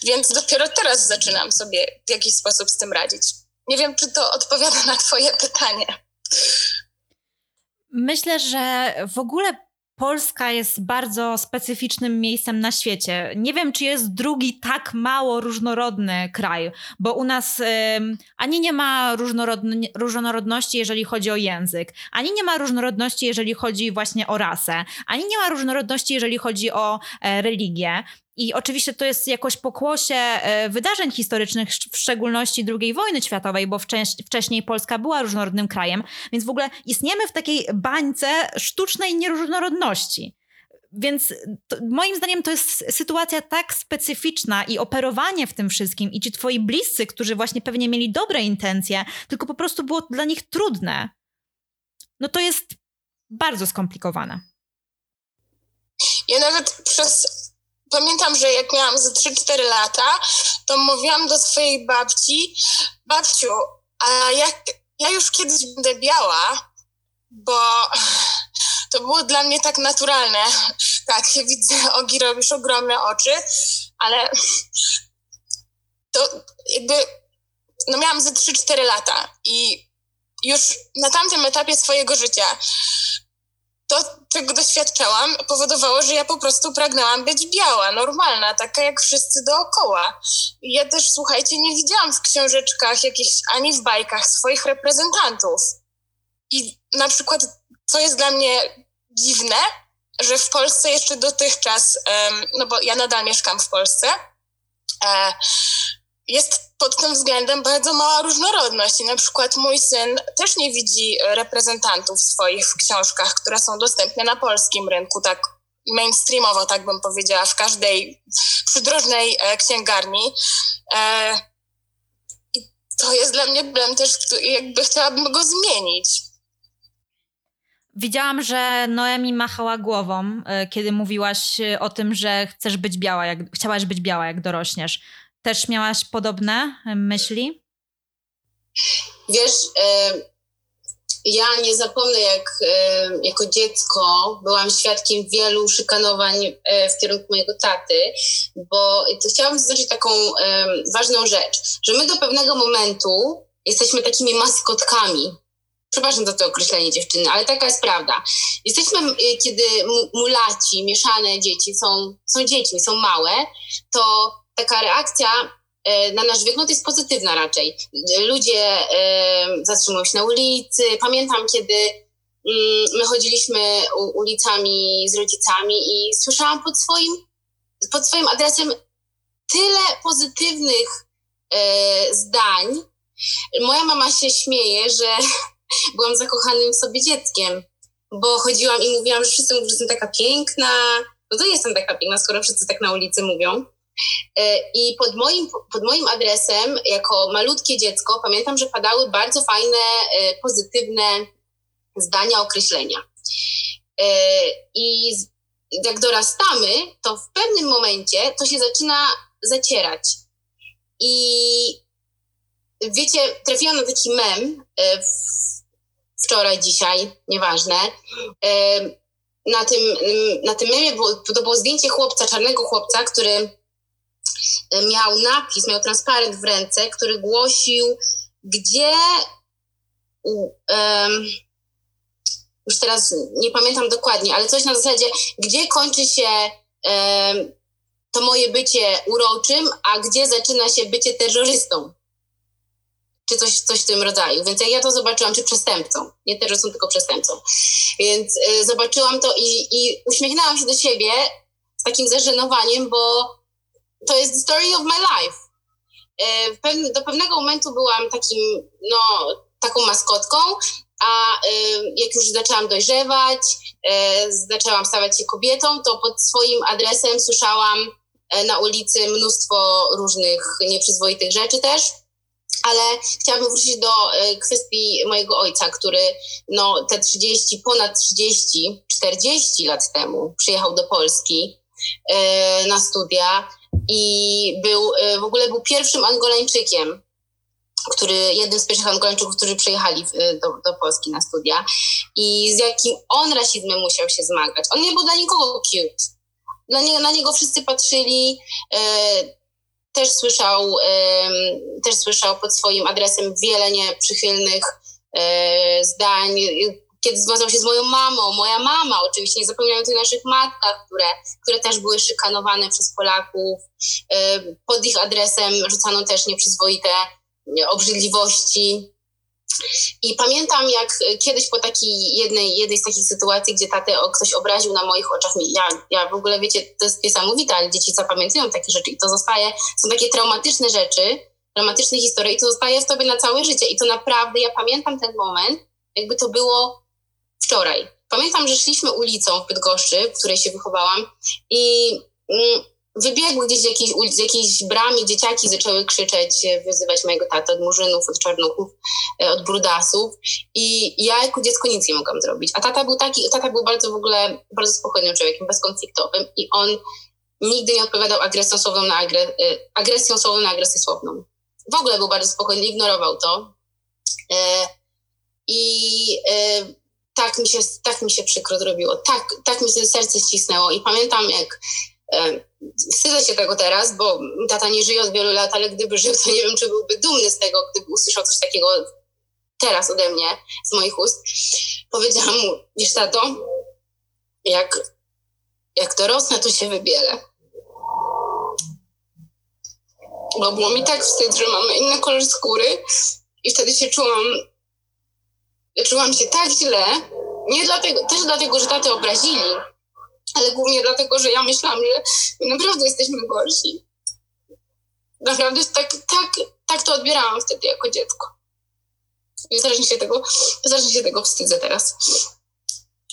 Więc dopiero teraz zaczynam sobie w jakiś sposób z tym radzić. Nie wiem, czy to odpowiada na Twoje pytanie. Myślę, że w ogóle Polska jest bardzo specyficznym miejscem na świecie. Nie wiem, czy jest drugi tak mało różnorodny kraj, bo u nas ani nie ma różnorodności, jeżeli chodzi o język, ani nie ma różnorodności, jeżeli chodzi właśnie o rasę, ani nie ma różnorodności, jeżeli chodzi o e, religię. I oczywiście to jest jakoś pokłosie e, wydarzeń historycznych, w szczególności II wojny światowej, bo wcześniej Polska była różnorodnym krajem, więc w ogóle istniemy w takiej bańce sztucznej nieróżnorodności. Więc to, moim zdaniem to jest sytuacja tak specyficzna i operowanie w tym wszystkim, i ci twoi bliscy, którzy właśnie pewnie mieli dobre intencje, tylko po prostu było dla nich trudne. No to jest bardzo skomplikowane. Ja nawet przez pamiętam, że jak miałam ze 3-4 lata, to mówiłam do swojej babci, babciu, a jak ja już kiedyś będę biała, bo to było dla mnie tak naturalne. Tak, widzę, Ogi, robisz ogromne oczy, ale to jakby, no miałam ze 3-4 lata i już na tamtym etapie swojego życia to, czego doświadczałam, powodowało, że ja po prostu pragnęłam być biała, normalna, taka jak wszyscy dookoła. Ja też, słuchajcie, nie widziałam w książeczkach jakichś, ani w bajkach swoich reprezentantów. I na przykład, co jest dla mnie dziwne, że w Polsce jeszcze dotychczas, no bo ja nadal mieszkam w Polsce, e, jest pod tym względem bardzo mała różnorodność. I na przykład mój syn też nie widzi reprezentantów swoich w książkach, które są dostępne na polskim rynku, tak mainstreamowo, tak bym powiedziała, w każdej przydrożnej e, księgarni. E, I to jest dla mnie problem też, jakby chciałabym go zmienić. Widziałam, że Noemi machała głową, e, kiedy mówiłaś o tym, że chcesz być biała, jak, chciałaś być biała, jak dorośniesz. Też miałaś podobne myśli? Wiesz, ja nie zapomnę, jak jako dziecko byłam świadkiem wielu szykanowań e, w kierunku mojego taty, bo chciałam zaznaczyć taką ważną rzecz, że my do pewnego momentu jesteśmy takimi maskotkami. Przepraszam za to określenie dziewczyny, ale taka jest prawda. Jesteśmy, kiedy mulaci, mieszane dzieci są, są dziećmi, są małe, to taka reakcja e, na nasz to jest pozytywna raczej. Ludzie e, zatrzymują się na ulicy. Pamiętam, kiedy mm, my chodziliśmy ulicami z rodzicami i słyszałam pod swoim, pod swoim adresem tyle pozytywnych e, zdań. Moja mama się śmieje, że byłam zakochanym w sobie dzieckiem, bo chodziłam i mówiłam, że wszyscy mówią, że jestem taka piękna. No to jestem taka piękna, skoro wszyscy tak na ulicy mówią. E, I pod moim, pod moim adresem, jako malutkie dziecko, pamiętam, że padały bardzo fajne, e, pozytywne zdania, określenia. E, I jak dorastamy, to w pewnym momencie to się zaczyna zacierać. I wiecie, trafiłam na taki mem wczoraj, dzisiaj, nieważne. Na tym, na tym memie było, to było zdjęcie chłopca, czarnego chłopca, który miał napis, miał transparent w ręce, który głosił, gdzie um, już teraz nie pamiętam dokładnie, ale coś na zasadzie, gdzie kończy się um, to moje bycie uroczym, a gdzie zaczyna się bycie terrorystą. czy coś, coś w tym rodzaju. Więc ja to zobaczyłam, czy przestępcą, nie terrorystą, tylko przestępcą. Więc y, zobaczyłam to i, i uśmiechnęłam się do siebie z takim zażenowaniem, bo to jest the story of my life. Y, do pewnego momentu byłam takim, no, taką maskotką, a y, jak już zaczęłam dojrzewać, y, zaczęłam stawać się kobietą, to pod swoim adresem słyszałam na ulicy mnóstwo różnych nieprzyzwoitych rzeczy też ale chciałabym wrócić do kwestii mojego ojca, który no, te 30, ponad 30, 40 lat temu przyjechał do Polski na studia i był, w ogóle był pierwszym Angolańczykiem, który, jednym z pierwszych Angoleńczyków, którzy przyjechali do, do Polski na studia i z jakim on rasizmem musiał się zmagać. On nie był dla nikogo cute. Dla nie, na niego wszyscy patrzyli, e, też słyszał, e, też słyszał pod swoim adresem wiele nieprzychylnych e, zdań. Kiedy związał się z moją mamą, moja mama, oczywiście nie zapominamy o tych naszych matkach, które, które też były szykanowane przez Polaków. E, pod ich adresem rzucano też nieprzyzwoite obrzydliwości. I pamiętam, jak kiedyś po takiej jednej, jednej z takich sytuacji, gdzie tatę ktoś obraził na moich oczach, ja, ja w ogóle, wiecie, to jest niesamowite, ale dzieci zapamiętują takie rzeczy i to zostaje, są takie traumatyczne rzeczy, traumatyczne historie i to zostaje w tobie na całe życie. I to naprawdę, ja pamiętam ten moment, jakby to było wczoraj. Pamiętam, że szliśmy ulicą w Bydgoszczy, w której się wychowałam i mm, wybiegły gdzieś z jakiejś, z jakiejś bramy, dzieciaki zaczęły krzyczeć, e, wyzywać mojego tatę od murzynów, od czarnuchów, e, od brudasów i ja jako dziecko nic nie mogłam zrobić. A tata był taki, tata był bardzo w ogóle, bardzo spokojnym człowiekiem, bezkonfliktowym i on nigdy nie odpowiadał agresją słowną na agre, e, agresją na agresję słowną. W ogóle był bardzo spokojny, ignorował to. I tak mi się, tak mi się przykro zrobiło, tak, tak mi się serce ścisnęło i pamiętam jak Wstydzę się tego teraz, bo tata nie żyje od wielu lat, ale gdyby żył, to nie wiem, czy byłby dumny z tego, gdyby usłyszał coś takiego teraz ode mnie, z moich ust. Powiedziałam mu, wiesz tato, jak, jak dorosnę, to się wybielę. Bo było mi tak wstyd, że mamy inny kolor skóry i wtedy się czułam, czułam się tak źle, nie dlatego, też dlatego, że tatę obrazili, ale głównie dlatego, że ja myślałam, że naprawdę jesteśmy gorsi. Naprawdę tak, tak, tak to odbierałam wtedy jako dziecko. I się tego, strasznie się tego wstydzę teraz.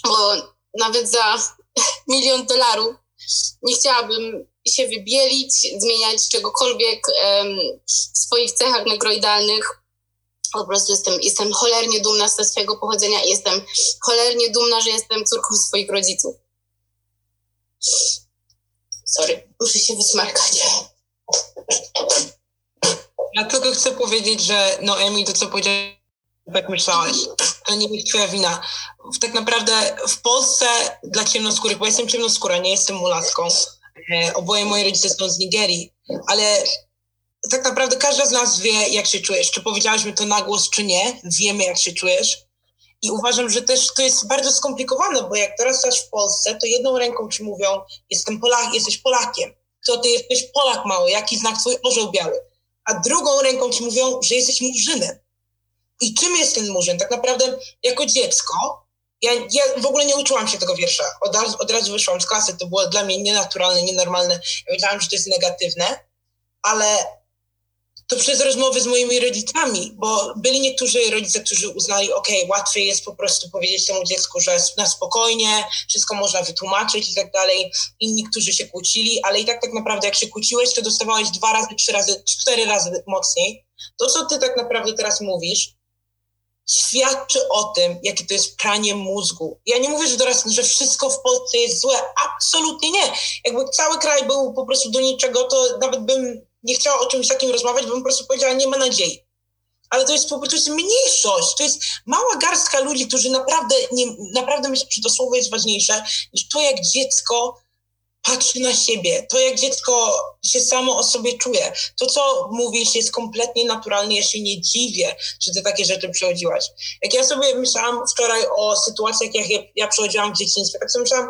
Bo nawet za milion dolarów nie chciałabym się wybielić, zmieniać czegokolwiek w swoich cechach negroidalnych. Po prostu jestem, jestem cholernie dumna ze swojego pochodzenia i jestem cholernie dumna, że jestem córką swoich rodziców. Sorry, muszę się wysmarkać. Ja tylko chcę powiedzieć, że no Emi, to co powiedziałeś, jak myślałaś, to nie jest twoja wina. Tak naprawdę w Polsce dla ciemnoskórych, bo jestem ciemnoskóra, nie jestem mulatką, e, oboje moje rodzice są z Nigerii, ale tak naprawdę każda z nas wie, jak się czujesz. Czy powiedziałyśmy to na głos, czy nie, wiemy, jak się czujesz. I uważam, że też to jest bardzo skomplikowane, bo jak teraz jesteś w Polsce, to jedną ręką ci mówią, jestem Polak, jesteś Polakiem. To ty jesteś Polak mały, jaki znak twój orzeł biały. A drugą ręką ci mówią, że jesteś murzynem. I czym jest ten murzyn? Tak naprawdę jako dziecko, ja, ja w ogóle nie uczyłam się tego wiersza. Od razu, od razu wyszłam z klasy, to było dla mnie nienaturalne, nienormalne. Ja wiedziałam, że to jest negatywne, ale to przez rozmowy z moimi rodzicami, bo byli niektórzy rodzice, którzy uznali, ok, łatwiej jest po prostu powiedzieć temu dziecku, że na spokojnie, wszystko można wytłumaczyć i tak dalej. Inni, którzy się kłócili, ale i tak tak naprawdę jak się kłóciłeś, to dostawałeś dwa razy, trzy razy, cztery razy mocniej. To, co ty tak naprawdę teraz mówisz, świadczy o tym, jakie to jest pranie mózgu. Ja nie mówię, że teraz, że wszystko w Polsce jest złe. Absolutnie nie. Jakby cały kraj był po prostu do niczego, to nawet bym nie chciała o czymś takim rozmawiać, bym po prostu powiedziała, nie ma nadziei. Ale to jest po prostu mniejszość. To jest mała garstka ludzi, którzy naprawdę, nie, naprawdę myślę, że to słowo jest ważniejsze niż to, jak dziecko patrzy na siebie, to jak dziecko się samo o sobie czuje. To, co mówisz, jest kompletnie naturalne. Ja się nie dziwię, że ty takie rzeczy przechodziłaś. Jak ja sobie myślałam wczoraj o sytuacjach, jak ja, ja przechodziłam w dzieciństwie, tak sobie myślałam,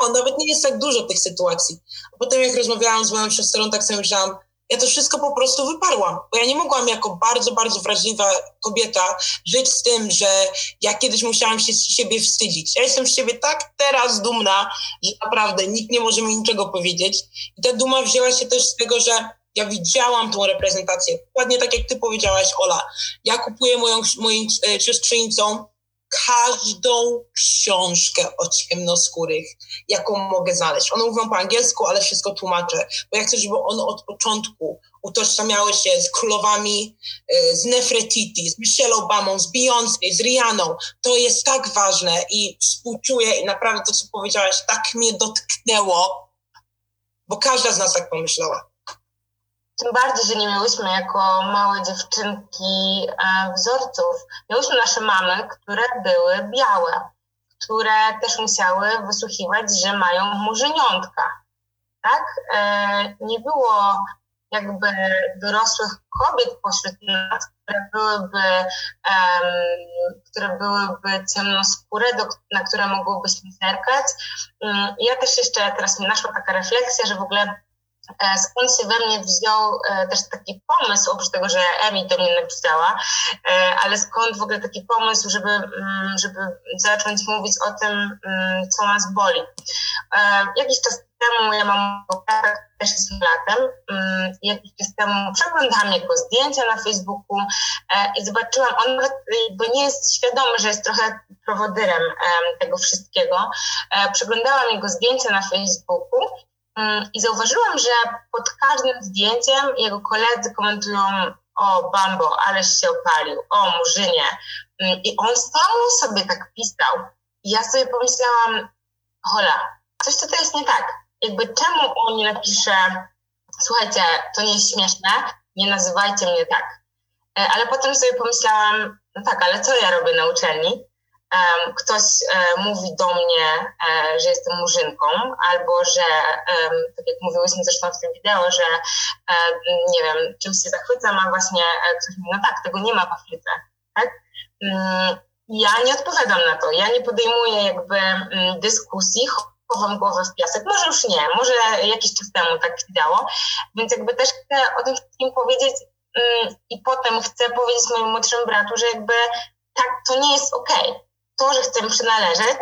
o, nawet nie jest tak dużo tych sytuacji. A potem jak rozmawiałam z moją siostrą, tak sobie myślałam, ja to wszystko po prostu wyparłam, bo ja nie mogłam jako bardzo, bardzo wrażliwa kobieta żyć z tym, że ja kiedyś musiałam się z siebie wstydzić. Ja jestem z siebie tak teraz dumna, że naprawdę nikt nie może mi niczego powiedzieć. I ta duma wzięła się też z tego, że ja widziałam tą reprezentację. Dokładnie tak jak ty powiedziałaś, Ola. Ja kupuję moją, moim e, siostrzeńcom każdą książkę o ciemnoskórych, jaką mogę znaleźć. One mówią po angielsku, ale wszystko tłumaczę, bo ja chcę, żeby one od początku utożsamiały się z królowami, e, z Nefertiti, z Michelle Obamą, z Beyoncé, z Rihanną. To jest tak ważne i współczuję i naprawdę to, co powiedziałaś, tak mnie dotknęło, bo każda z nas tak pomyślała. Tym bardziej, że nie miałyśmy jako małe dziewczynki e, wzorców. Miałyśmy nasze mamy, które były białe, które też musiały wysłuchiwać, że mają murzyniątka. Tak? E, nie było jakby dorosłych kobiet pośród nas, które byłyby, um, które byłyby ciemnoskóre, do, na które mogłybyśmy zerkać. Um, ja też jeszcze teraz mi naszła taka refleksja, że w ogóle skąd się we mnie wziął e, też taki pomysł, oprócz tego, że Emi do mnie napisała, e, ale skąd w ogóle taki pomysł, żeby, mm, żeby zacząć mówić o tym, mm, co nas boli. Jakiś czas temu ja mam też jest latem, mm, jakiś czas temu przeglądałam jego zdjęcia na Facebooku i zobaczyłam, on nawet bo nie jest świadomy, że jest trochę prowodyrem tego wszystkiego. Przeglądałam jego zdjęcia na Facebooku I zauważyłam, że pod każdym zdjęciem jego koledzy komentują o Bambo, ależ się opalił, o Murzynie. Mm, I on sam sobie tak pisał. I ja sobie pomyślałam, hola, coś tutaj jest nie tak. Jakby czemu on nie napisze, słuchajcie, to nie jest śmieszne, nie nazywajcie mnie tak. E, ale potem sobie pomyślałam, no tak, ale co ja robię na uczelni? Ktoś e, mówi do mnie, e, że jestem murzynką, albo że, tak jak mówiłyśmy zresztą w tym wideo, że e, nie wiem, czymś się zachwycam, a właśnie ktoś mówi, no tak, tego nie ma w Afryce, tak? Mm, ja nie odpowiadam na to, ja nie podejmuję jakby mm, dyskusji, chowam głowę w piasek, może już nie, może jakiś czas temu tak się działo, więc jakby też chcę o tym wszystkim powiedzieć mm, i potem chcę powiedzieć mojemu młodszemu bratu, że jakby tak, to nie jest okej. Okay to, że chcemy przynależeć,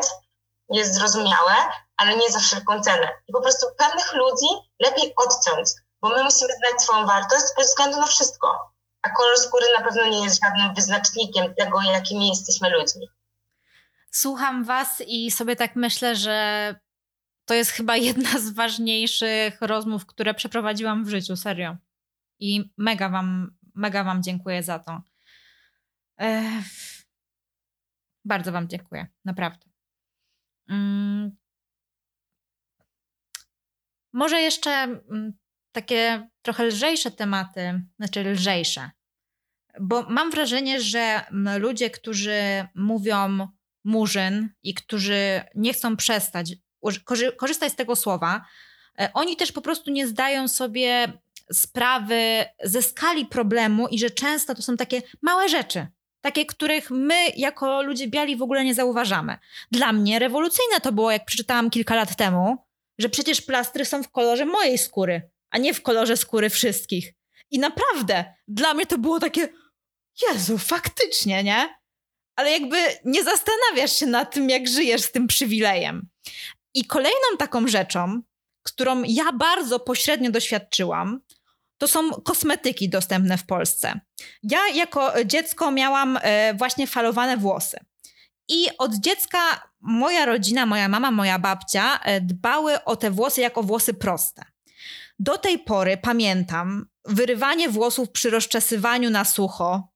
jest zrozumiałe, ale nie za wszelką cenę. I po prostu pewnych ludzi lepiej odciąć, bo my musimy znać swoją wartość bez względu na wszystko. A kolor skóry na pewno nie jest żadnym wyznacznikiem tego, jakimi jesteśmy ludźmi. Słucham Was i sobie tak myślę, że to jest chyba jedna z ważniejszych rozmów, które przeprowadziłam w życiu, serio. I mega Wam, mega wam dziękuję za to. Ech bardzo Wam dziękuję, naprawdę. Mm. Może jeszcze mm, takie trochę lżejsze tematy, znaczy lżejsze, bo mam wrażenie, że ludzie, którzy mówią murzyn i którzy nie chcą przestać korzystać z tego słowa, e, oni też po prostu nie zdają sobie sprawy ze skali problemu i że często to są takie małe rzeczy takie, których my jako ludzie biali w ogóle nie zauważamy. Dla mnie rewolucyjne to było, jak przeczytałam kilka lat temu, że przecież plastry są w kolorze mojej skóry, a nie w kolorze skóry wszystkich. I naprawdę, dla mnie to było takie, Jezu, faktycznie, nie? Ale jakby nie zastanawiasz się nad tym, jak żyjesz z tym przywilejem. I kolejną taką rzeczą, którą ja bardzo pośrednio doświadczyłam, to są kosmetyki dostępne w Polsce. Ja jako dziecko miałam e, właśnie falowane włosy. I od dziecka moja rodzina, moja mama, moja babcia e, dbały o te włosy jako włosy proste. Do tej pory pamiętam wyrywanie włosów przy rozczesywaniu na sucho.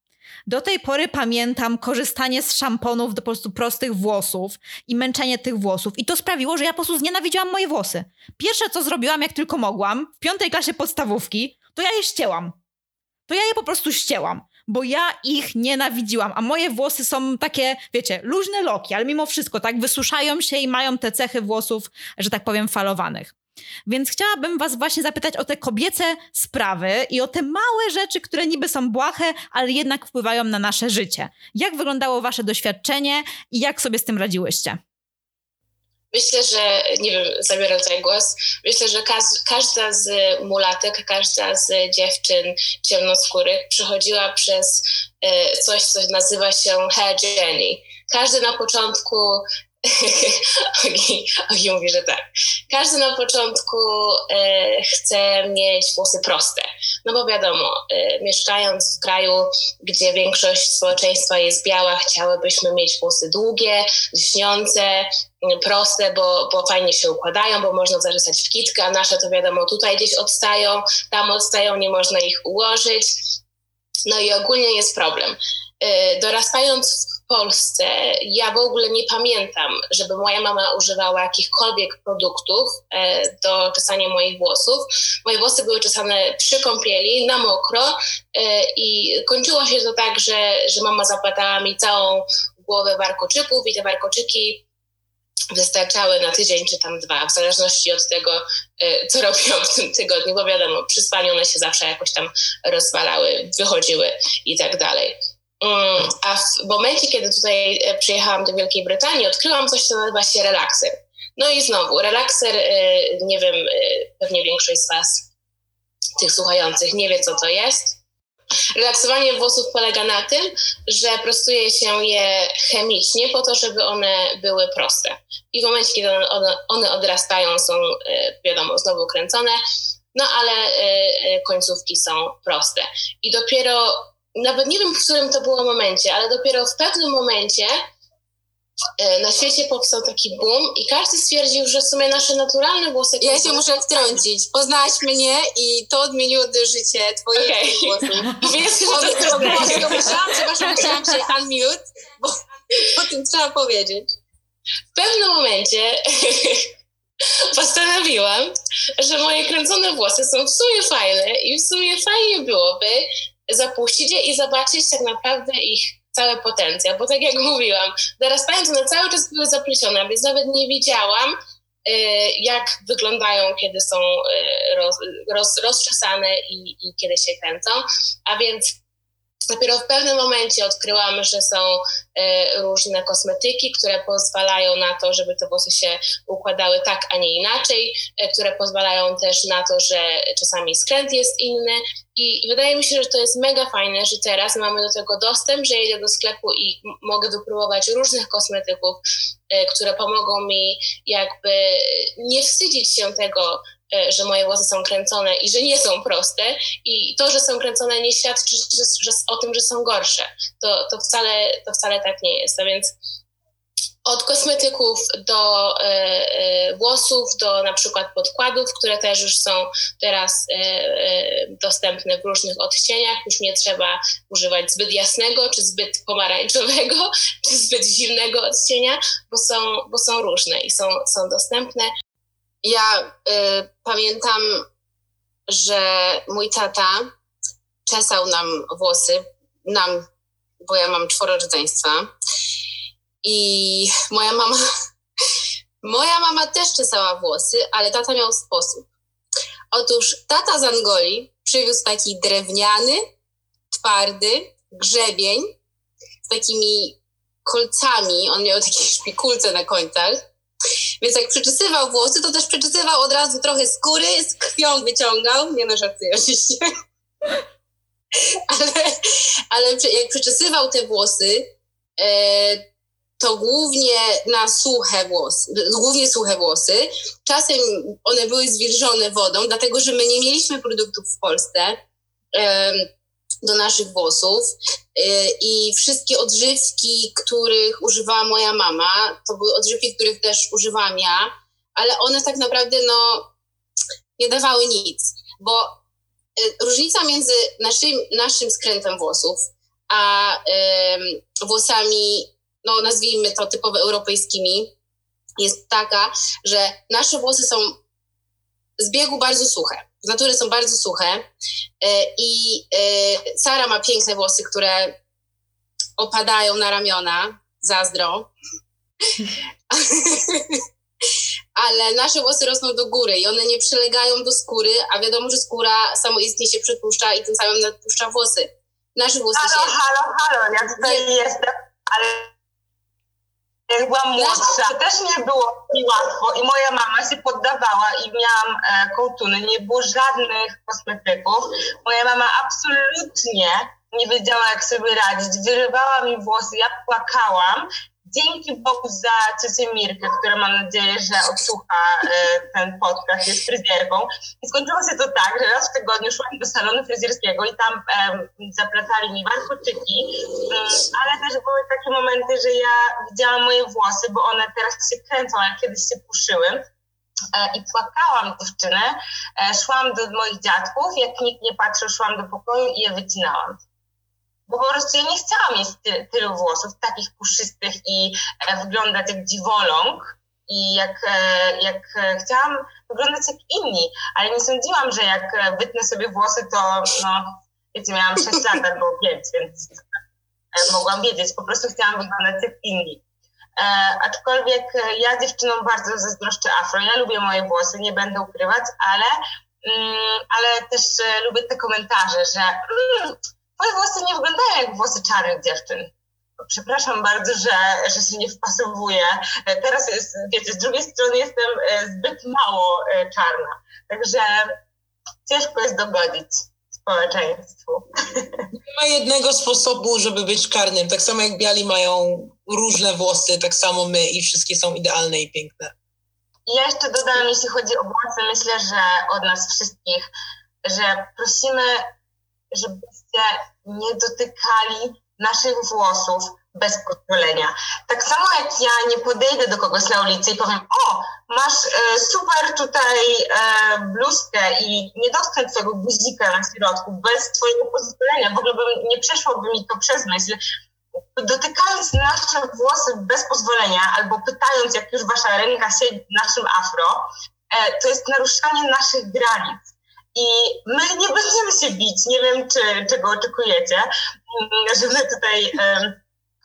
Do tej pory pamiętam korzystanie z szamponów do po prostu prostych włosów i męczenie tych włosów. I to sprawiło, że ja po prostu znienawidziłam moje włosy. Pierwsze, co zrobiłam, jak tylko mogłam, w piątej klasie podstawówki, to ja je ścięłam. To ja je po prostu ścięłam, bo ja ich nienawidziłam, a moje włosy są takie, wiecie, luźne loki, ale mimo wszystko tak wysuszają się i mają te cechy włosów, że tak powiem, falowanych. Więc chciałabym Was właśnie zapytać o te kobiece sprawy i o te małe rzeczy, które niby są błahe, ale jednak wpływają na nasze życie. Jak wyglądało Wasze doświadczenie i jak sobie z tym radziłyście? Myślę, że, nie wiem, zabieram tutaj głos, myślę, że każda z mulatek, każda z dziewczyn ciemnoskórych przechodziła przez e, coś, co nazywa się hair journey. Każdy na początku Ogi, Ogi mówi, że tak. Każdy na początku e, chce mieć włosy proste. No bo wiadomo, e, mieszkając w kraju, gdzie większość społeczeństwa jest biała, chciałybyśmy mieć włosy długie, lśniące, proste, bo, bo fajnie się układają, bo można zarzezać w kitkę, a nasze to wiadomo tutaj gdzieś odstają, tam odstają, nie można ich ułożyć. No i ogólnie jest problem. E, dorastając Polsce ja w ogóle nie pamiętam, żeby moja mama używała jakichkolwiek produktów e, do czesania moich włosów. Moje włosy były czesane przy kąpieli, na mokro e, i kończyło się to tak, że, że mama zapłatała mi całą głowę warkoczyków i te warkoczyki wystarczały na tydzień czy tam dwa, w zależności od tego, e, co robiłam w tym tygodniu, bo wiadomo, przy spaniu one się zawsze jakoś tam rozwalały, wychodziły i tak dalej. Mm, a w momencie, kiedy tutaj e, przyjechałam do Wielkiej Brytanii, odkryłam coś, co nazywa się relakser. No i znowu, relakser, e, nie wiem, e, pewnie większość z Was, tych słuchających, nie wie, co to jest. Relaksowanie włosów polega na tym, że prostuje się je chemicznie po to, żeby one były proste. I w momencie, kiedy one, one odrastają, są, wiadomo, znowu kręcone, no ale końcówki są proste. I dopiero nawet nie wiem, w którym to było momencie, ale dopiero w pewnym momencie e, na świecie powstał taki boom i każdy stwierdził, że w sumie nasze naturalne włosy... Ja się muszę wtrącić. Poznałaś mnie i to odmieniło życie twoje okay. włosów. Wiesz, że to, musiałam, przepraszam, musiałam się unmute, bo o tym trzeba powiedzieć. W pewnym momencie postanowiłam, że moje kręcone włosy są w sumie fajne i w sumie fajnie byłoby, zapuścić je i zobaczyć tak naprawdę ich cały potencjał, bo tak jak mówiłam, dorastając one cały czas były zaplecione, więc nawet nie wiedziałam, y, jak wyglądają, kiedy są y, roz, roz, rozczesane i, i kiedy się kręcą, a więc Dopiero w pewnym momencie odkryłam, że są e, różne kosmetyki, które pozwalają na to, żeby te włosy się układały tak, a nie inaczej, e, które pozwalają też na to, że czasami skręt jest inny. I wydaje mi się, że to jest mega fajne, że teraz mamy do tego dostęp, że jedę do sklepu i mogę wypróbować różnych kosmetyków, e, które pomogą mi jakby nie wstydzić się tego, że moje włosy są kręcone i że nie są proste. I to, że są kręcone, nie świadczy że, że, o tym, że są gorsze. To, to, wcale, to wcale tak nie jest. A więc od kosmetyków do e, e, włosów, do na przykład podkładów, które też już są teraz e, e, dostępne w różnych odcieniach. Już nie trzeba używać zbyt jasnego, czy zbyt pomarańczowego, czy zbyt zimnego odcienia, bo są, bo są różne i są, są dostępne. Ja y, pamiętam, że mój tata czesał nam włosy, nam, bo ja mam czworo rodzeństwa. I moja mama, moja mama też czesała włosy, ale tata miał sposób. Otóż tata z Angolii przywiózł taki drewniany, twardy grzebień z takimi kolcami. On miał takie szpikulce na końcach więc jak przeczesywał włosy, to też przeczesywał od razu trochę skóry, z krwią wyciągał. Nie no, żartuję oczywiście. ale, ale jak przeczesywał te włosy, e, to głównie na suche włosy, głównie suche włosy. Czasem one były zwilżone wodą, dlatego że my nie mieliśmy produktów w Polsce. Do naszych włosów. Y, i wszystkie odżywki, których używała moja mama, to były odżywki, których też używam ja, ale one tak naprawdę no, nie dawały nic, bo y, różnica między naszym, naszym skrętem włosów a włosami, no nazwijmy to typowo europejskimi, jest taka, że nasze włosy są z biegu bardzo suche natury są bardzo suche e, i e, Sara ma piękne włosy, które opadają na ramiona, zazdro. Ale nasze włosy rosną do góry i one nie przylegają do skóry, a wiadomo, że skóra samoistnie się przytłuszcza i tym samym nadpuszcza włosy. Nasze włosy halo, się... Halo, halo, ja tutaj nie... jestem, ale jak byłam młodsza, to też nie było mi łatwo i moja mama się poddawała i miałam e, kołtuny, nie było żadnych kosmetyków. Moja mama absolutnie nie wiedziała, jak sobie radzić, wyrywała mi włosy, ja płakałam dzięki Bogu za ciocię Mirkę, która mam nadzieję, że odsłucha e, ten podcast, jest fryzjerką. I skończyło się to tak, że raz w tygodniu szłam do salonu fryzjerskiego i tam e, zaplatali mi warkoczyki, mm, ale też były takie momenty, że ja widziałam moje włosy, bo one teraz się kręcą, ale kiedyś się puszyły e, i płakałam dziewczyny. Szłam do moich dziadków, jak nikt nie patrzył, szłam do pokoju i je wycinałam bo po prostu ja nie chciałam mieć ty, tylu włosów, takich puszystych i e, wyglądać jak dziwoląg i jak, e, jak e, chciałam wyglądać jak inni, ale nie sądziłam, że jak e, wytnę sobie włosy, to no, wiecie, miałam 6 lat albo 5, więc e, mogłam wiedzieć, po prostu chciałam wyglądać jak inni. E, aczkolwiek ja dziewczynom bardzo zazdroszczę afro, ja lubię moje włosy, nie będę ukrywać, ale, mm, ale też lubię te komentarze, że mm, Moje włosy nie wyglądają jak włosy czarnych dziewczyn. Przepraszam bardzo, że, że się nie wpasowuję. Teraz jest, wiecie, z drugiej strony jestem e, zbyt mało e, czarna. Także ciężko jest dogodzić społeczeństwu. Nie ma jednego sposobu, żeby być czarnym. Tak samo jak biali mają różne włosy, tak samo my i wszystkie są idealne i piękne. I ja jeszcze dodam, jeśli chodzi o włosy, myślę, że od nas wszystkich, że prosimy nie dotykali naszych włosów bez pozwolenia. Tak samo jak ja nie podejdę do kogoś na ulicy i powiem, o, masz e, super tutaj e, bluzkę i nie dotknę twojego guzika na środku bez twojego pozwolenia, w ogóle by, nie przeszłoby mi to przez myśl. Dotykając nasze włosy bez pozwolenia albo pytając, jak już wasza ręka siedzi w naszym afro, e, to jest naruszanie naszych granic. I my nie będziemy się bić, nie wiem, czy, czego oczekujecie, mm, że my tutaj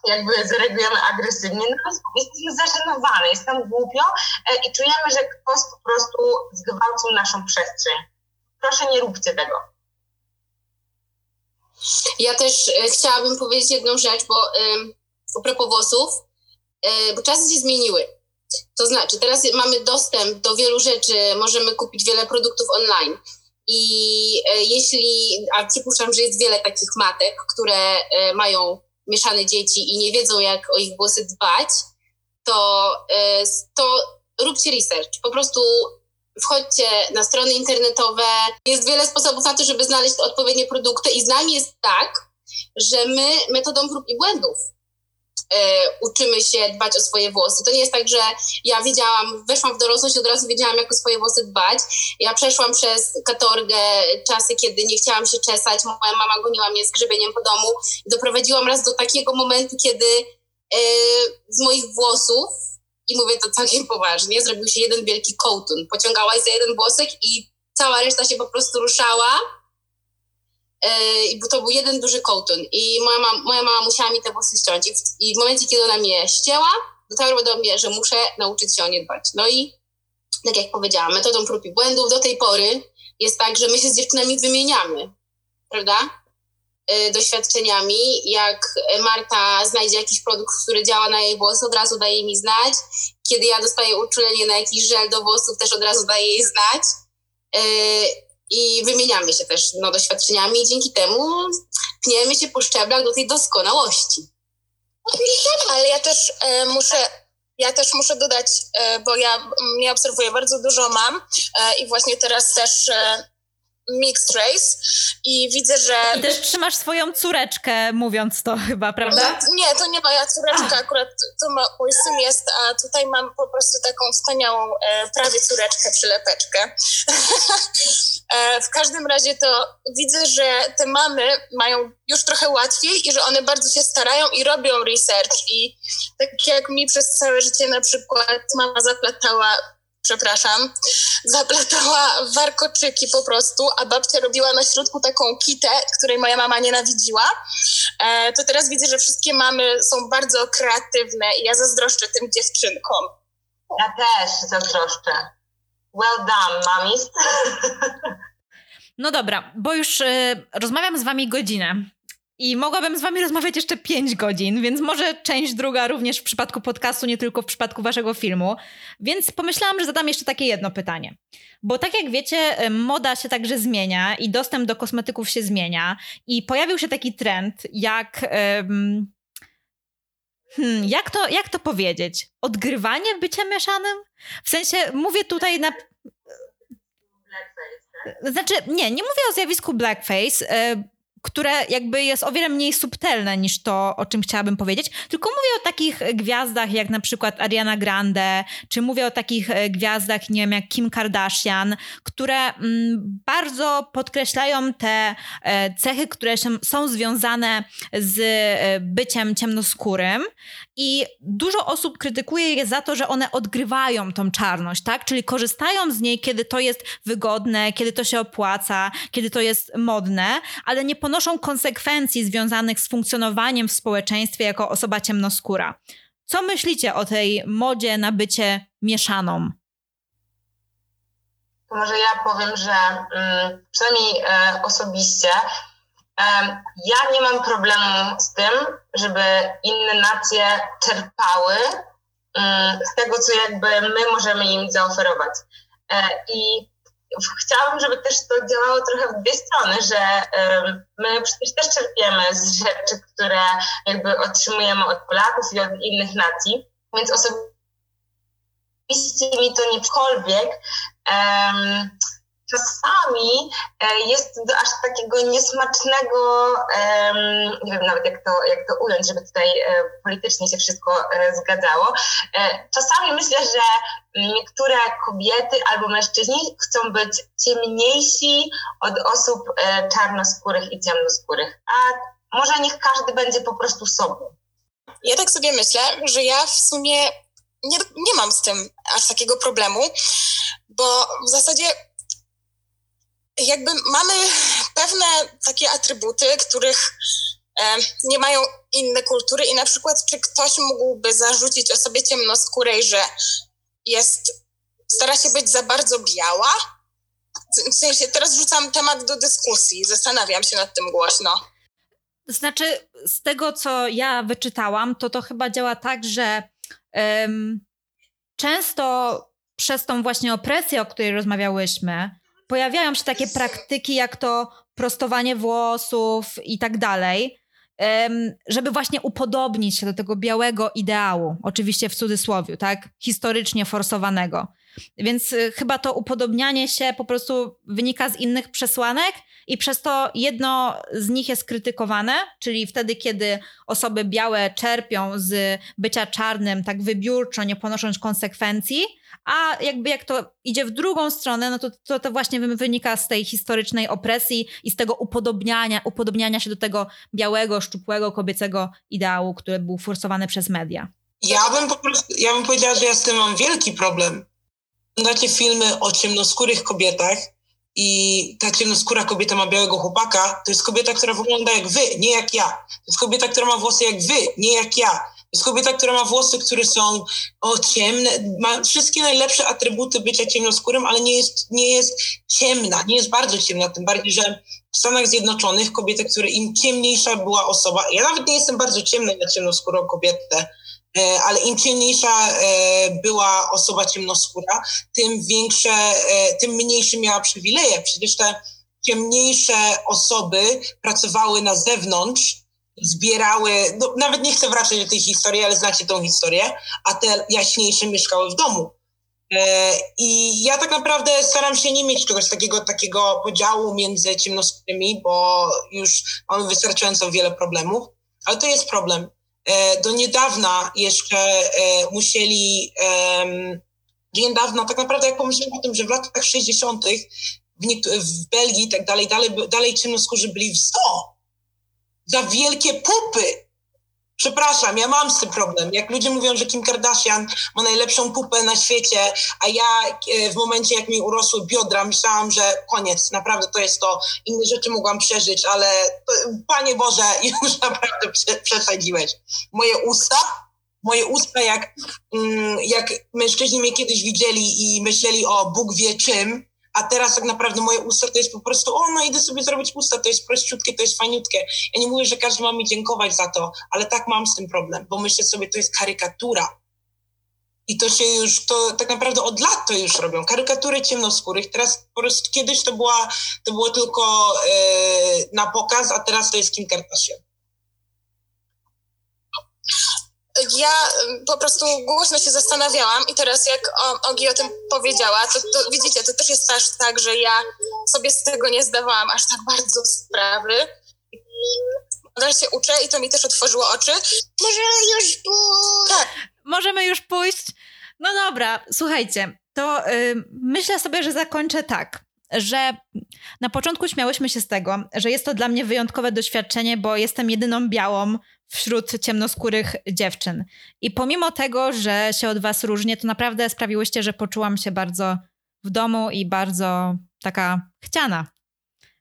jakby zareagujemy agresywnie, no jesteśmy zażenowane, jest nam głupio e, i czujemy, że ktoś po prostu zgwałcił naszą przestrzeń. Proszę nie róbcie tego. Ja też e, chciałabym powiedzieć jedną rzecz, bo a propos włosów, e, bo czasy się zmieniły. To znaczy, teraz mamy dostęp do wielu rzeczy, możemy kupić wiele produktów online. I e, jeśli, a przypuszczam, że jest wiele takich matek, które e, mają mieszane dzieci i nie wiedzą, jak o ich włosy dbać, to, e, to róbcie research. Po prostu wchodźcie na strony internetowe. Jest wiele sposobów na to, żeby znaleźć odpowiednie produkty i z nami jest tak, że my metodą prób i błędów uczymy się dbać o swoje włosy. To nie jest tak, że ja wiedziałam, weszłam w dorosłość i od razu wiedziałam, jak o swoje włosy dbać. Ja przeszłam przez katorgę czasy, kiedy nie chciałam się czesać. Moja mama goniła mnie z grzebieniem po domu doprowadziłam raz do takiego momentu, kiedy e, z moich włosów i mówię to całkiem poważnie, zrobił się jeden wielki kołtun. Pociągałaś za jeden włosek i cała reszta się po prostu ruszała bo to był jeden duży kołtun i moja, mama, moja mama musiała mi te włosy ściąć I w, i w momencie, kiedy ona mnie ścięła, dotarło do mnie, że muszę nauczyć się o nie dbać. No i tak jak powiedziałam, metodą prób i błędów do tej pory jest tak, że my się z dziewczynami wymieniamy, prawda? Y, doświadczeniami. Jak Marta znajdzie jakiś produkt, który działa na jej włosy, od razu daje mi znać. Kiedy ja dostaję uczulenie na jakiś żel do włosów, też od razu daję jej znać. I wymieniamy się też no, doświadczeniami i dzięki temu pniemy się po szczeblach do tej doskonałości. Ale ja też e, muszę ja też muszę dodać, e, bo ja nie obserwuję bardzo dużo mam e, i właśnie teraz też e, mixed race i widzę, że... I też trzymasz swoją córeczkę, mówiąc to chyba, prawda? Nie, to nie moja córeczka, a. akurat to ma, mój syn jest, a tutaj mam po prostu taką wspaniałą e, prawie córeczkę, przylepeczkę. e, w każdym razie to widzę, że te mamy mają już trochę łatwiej i że one bardzo się starają i robią research i tak jak mi przez całe życie na przykład mama zaplatała przepraszam, zaplatała warkoczyki po prostu, a babcia robiła na środku taką kitę, której moja mama nienawidziła, e, to teraz widzę, że wszystkie mamy są bardzo kreatywne i ja zazdroszczę tym dziewczynkom. Ja też zazdroszczę. Well done, mamis. No dobra, bo już y, rozmawiam z wami godzinę I mogłabym z wami rozmawiać jeszcze 5 godzin, więc może część druga również w przypadku podcastu, nie tylko w przypadku waszego filmu. Więc pomyślałam, że zadam jeszcze takie jedno pytanie. Bo tak jak wiecie, moda się także zmienia i dostęp do kosmetyków się zmienia i pojawił się taki trend jak... Um, hmm, jak, to, jak to powiedzieć? Odgrywanie bycia mieszanym? W sensie, mówię tutaj na... Znaczy, nie, nie mówię o zjawisku blackface, e, które jakby jest o wiele mniej subtelne niż to, o czym chciałabym powiedzieć, tylko mówię o takich gwiazdach jak na przykład Ariana Grande, czy mówię o takich e, gwiazdach, nie wiem, jak Kim Kardashian, które mm, bardzo podkreślają te e, cechy, które są związane z e, byciem ciemnoskórym i dużo osób krytykuje je za to, że one odgrywają tą czarność, tak? Czyli korzystają z niej, kiedy to jest wygodne, kiedy to się opłaca, kiedy to jest modne, ale nie ponoszą konsekwencji związanych z funkcjonowaniem w społeczeństwie jako osoba ciemnoskóra. Co myślicie o tej modzie na bycie mieszaną? Może ja powiem, że mm, przynajmniej e, osobiście ja nie mam problemu z tym, żeby inne nacje czerpały mm, z tego, co jakby my możemy im zaoferować. E, I chciałabym, żeby też to działało trochę w dwie strony, że my przecież też czerpiemy z rzeczy, które jakby otrzymujemy od Polaków i od innych nacji, więc osobiście mi to niekolwiek um, czasami e, jest do aż takiego niesmacznego, nie wiem nawet jak to, jak to ująć, żeby tutaj e, politycznie się wszystko e, zgadzało. Czasami myślę, że niektóre kobiety albo mężczyźni chcą być ciemniejsi od osób czarnoskórych i ciemnoskórych, a może niech każdy będzie po prostu sobą. Ja tak sobie myślę, że ja w sumie nie, nie mam z tym aż takiego problemu, bo w zasadzie jakby mamy pewne takie atrybuty, których e, nie mają inne kultury i na przykład czy ktoś mógłby zarzucić osobie ciemnoskórej, że jest, stara się być za bardzo biała? W sensie teraz rzucam temat do dyskusji, zastanawiam się nad tym głośno. Znaczy, z tego co ja wyczytałam, to to chyba działa tak, że um, często przez tą właśnie opresję, o której rozmawiałyśmy, pojawiają się takie praktyki jak to prostowanie włosów i tak dalej, żeby właśnie upodobnić się do tego białego ideału, oczywiście w cudzysłowie, tak, historycznie forsowanego. Więc y, chyba to upodobnianie się po prostu wynika z innych przesłanek i przez to jedno z nich jest krytykowane, czyli wtedy, kiedy osoby białe czerpią z bycia czarnym tak wybiórczo, nie ponosząc konsekwencji, a jakby jak to idzie w drugą stronę, no to, to, to właśnie wynika z tej historycznej opresji i z tego upodobniania, upodobniania się do tego białego, szczupłego, kobiecego ideału, który był forsowany przez media. Ja bym po prostu, ja bym powiedziała, że ja z tym mam wielki problem. Oglądacie filmy o ciemnoskórych kobietach i ta ciemnoskóra kobieta ma białego chłopaka, to jest kobieta, która wygląda jak wy, nie jak ja. To jest kobieta, która ma włosy jak wy, nie jak ja jest kobieta, która ma włosy, które są o, ciemne, ma wszystkie najlepsze atrybuty bycia ciemnoskórym, ale nie jest, nie jest ciemna, nie jest bardzo ciemna, tym bardziej, że w Stanach Zjednoczonych kobiety, które im ciemniejsza była osoba, ja nawet nie jestem bardzo ciemna na ciemnoskórą kobietę, e, ale im ciemniejsza e, była osoba ciemnoskóra, tym większe, e, tym mniejsze miała przywileje. Przecież te ciemniejsze osoby pracowały na zewnątrz, zbierały, no, nawet nie chcę wracać do tej historii, ale znacie tą historię, a te jaśniejsze mieszkały w domu. E, I ja tak naprawdę staram się nie mieć czegoś takiego, takiego podziału między ciemnoskórymi, bo już mamy wystarczająco wiele problemów, ale to jest problem. E, do niedawna jeszcze e, musieli, do niedawna, tak naprawdę jak pomyślałem o tym, że w latach 60. w, w Belgii i tak dalej, dalej, dalej ciemnoskórzy byli w zoo za wielkie pupy. Przepraszam, ja mam z tym problem. Jak ludzie mówią, że Kim Kardashian ma najlepszą pupę na świecie, a ja e, w momencie, jak mi urosły biodra, myślałam, że koniec, naprawdę to jest to. Inne rzeczy mogłam przeżyć, ale Panie Boże, już naprawdę przesadziłeś. Moje usta, moje usta, jak, mm, jak mężczyźni mnie kiedyś widzieli i myśleli o Bóg wie czym, a teraz tak naprawdę moje usta to jest po prostu, o no idę sobie zrobić usta, to jest prościutkie, to jest fajniutkie. Ja nie mówię, że każdy ma mi dziękować za to, ale tak mam z tym problem, bo myślę sobie, to jest karykatura. I to się już, to tak naprawdę od lat to już robią, karykatury ciemnoskórych. Teraz po prostu kiedyś to, była, to było tylko yy, na pokaz, a teraz to jest Kim Kardashian ja po prostu głośno się zastanawiałam i teraz jak Ogi o tym powiedziała, to, to widzicie, to też jest też tak, że ja sobie z tego nie zdawałam aż tak bardzo sprawy. Nadal się uczę i to mi też otworzyło oczy. Możemy już pójść. Tak. Możemy już pójść. No dobra, słuchajcie, to yy, myślę sobie, że zakończę tak że na początku śmiałyśmy się z tego, że jest to dla mnie wyjątkowe doświadczenie, bo jestem jedyną białą wśród ciemnoskórych dziewczyn. I pomimo tego, że się od was różnię, to naprawdę sprawiłyście, że poczułam się bardzo w domu i bardzo taka chciana.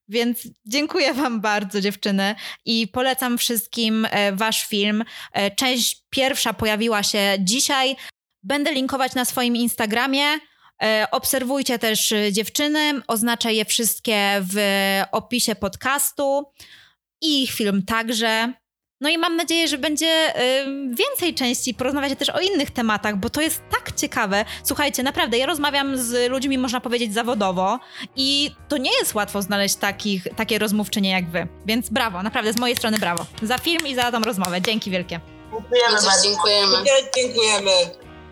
Więc dziękuję Wam bardzo, dziewczyny, i polecam wszystkim e, Wasz film. E, część pierwsza pojawiła się dzisiaj. Będę linkować na swoim Instagramie. E, obserwujcie też dziewczyny, oznaczę je wszystkie w opisie podcastu i ich film także. No i mam nadzieję, że będzie y, więcej części, porozmawiać też o innych tematach, bo to jest tak ciekawe. Słuchajcie, naprawdę, ja rozmawiam z ludźmi, można powiedzieć, zawodowo i to nie jest łatwo znaleźć takich, takie rozmówczynie jak wy. Więc brawo, naprawdę z mojej strony brawo. Za film i za tą rozmowę. Dzięki wielkie. Dziękujemy bardzo. Dziękujemy. Dziękujemy.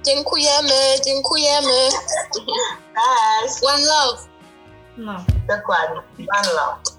Dziękujemy, dziękujemy. Cześć. One love. No. Dokładnie. One love.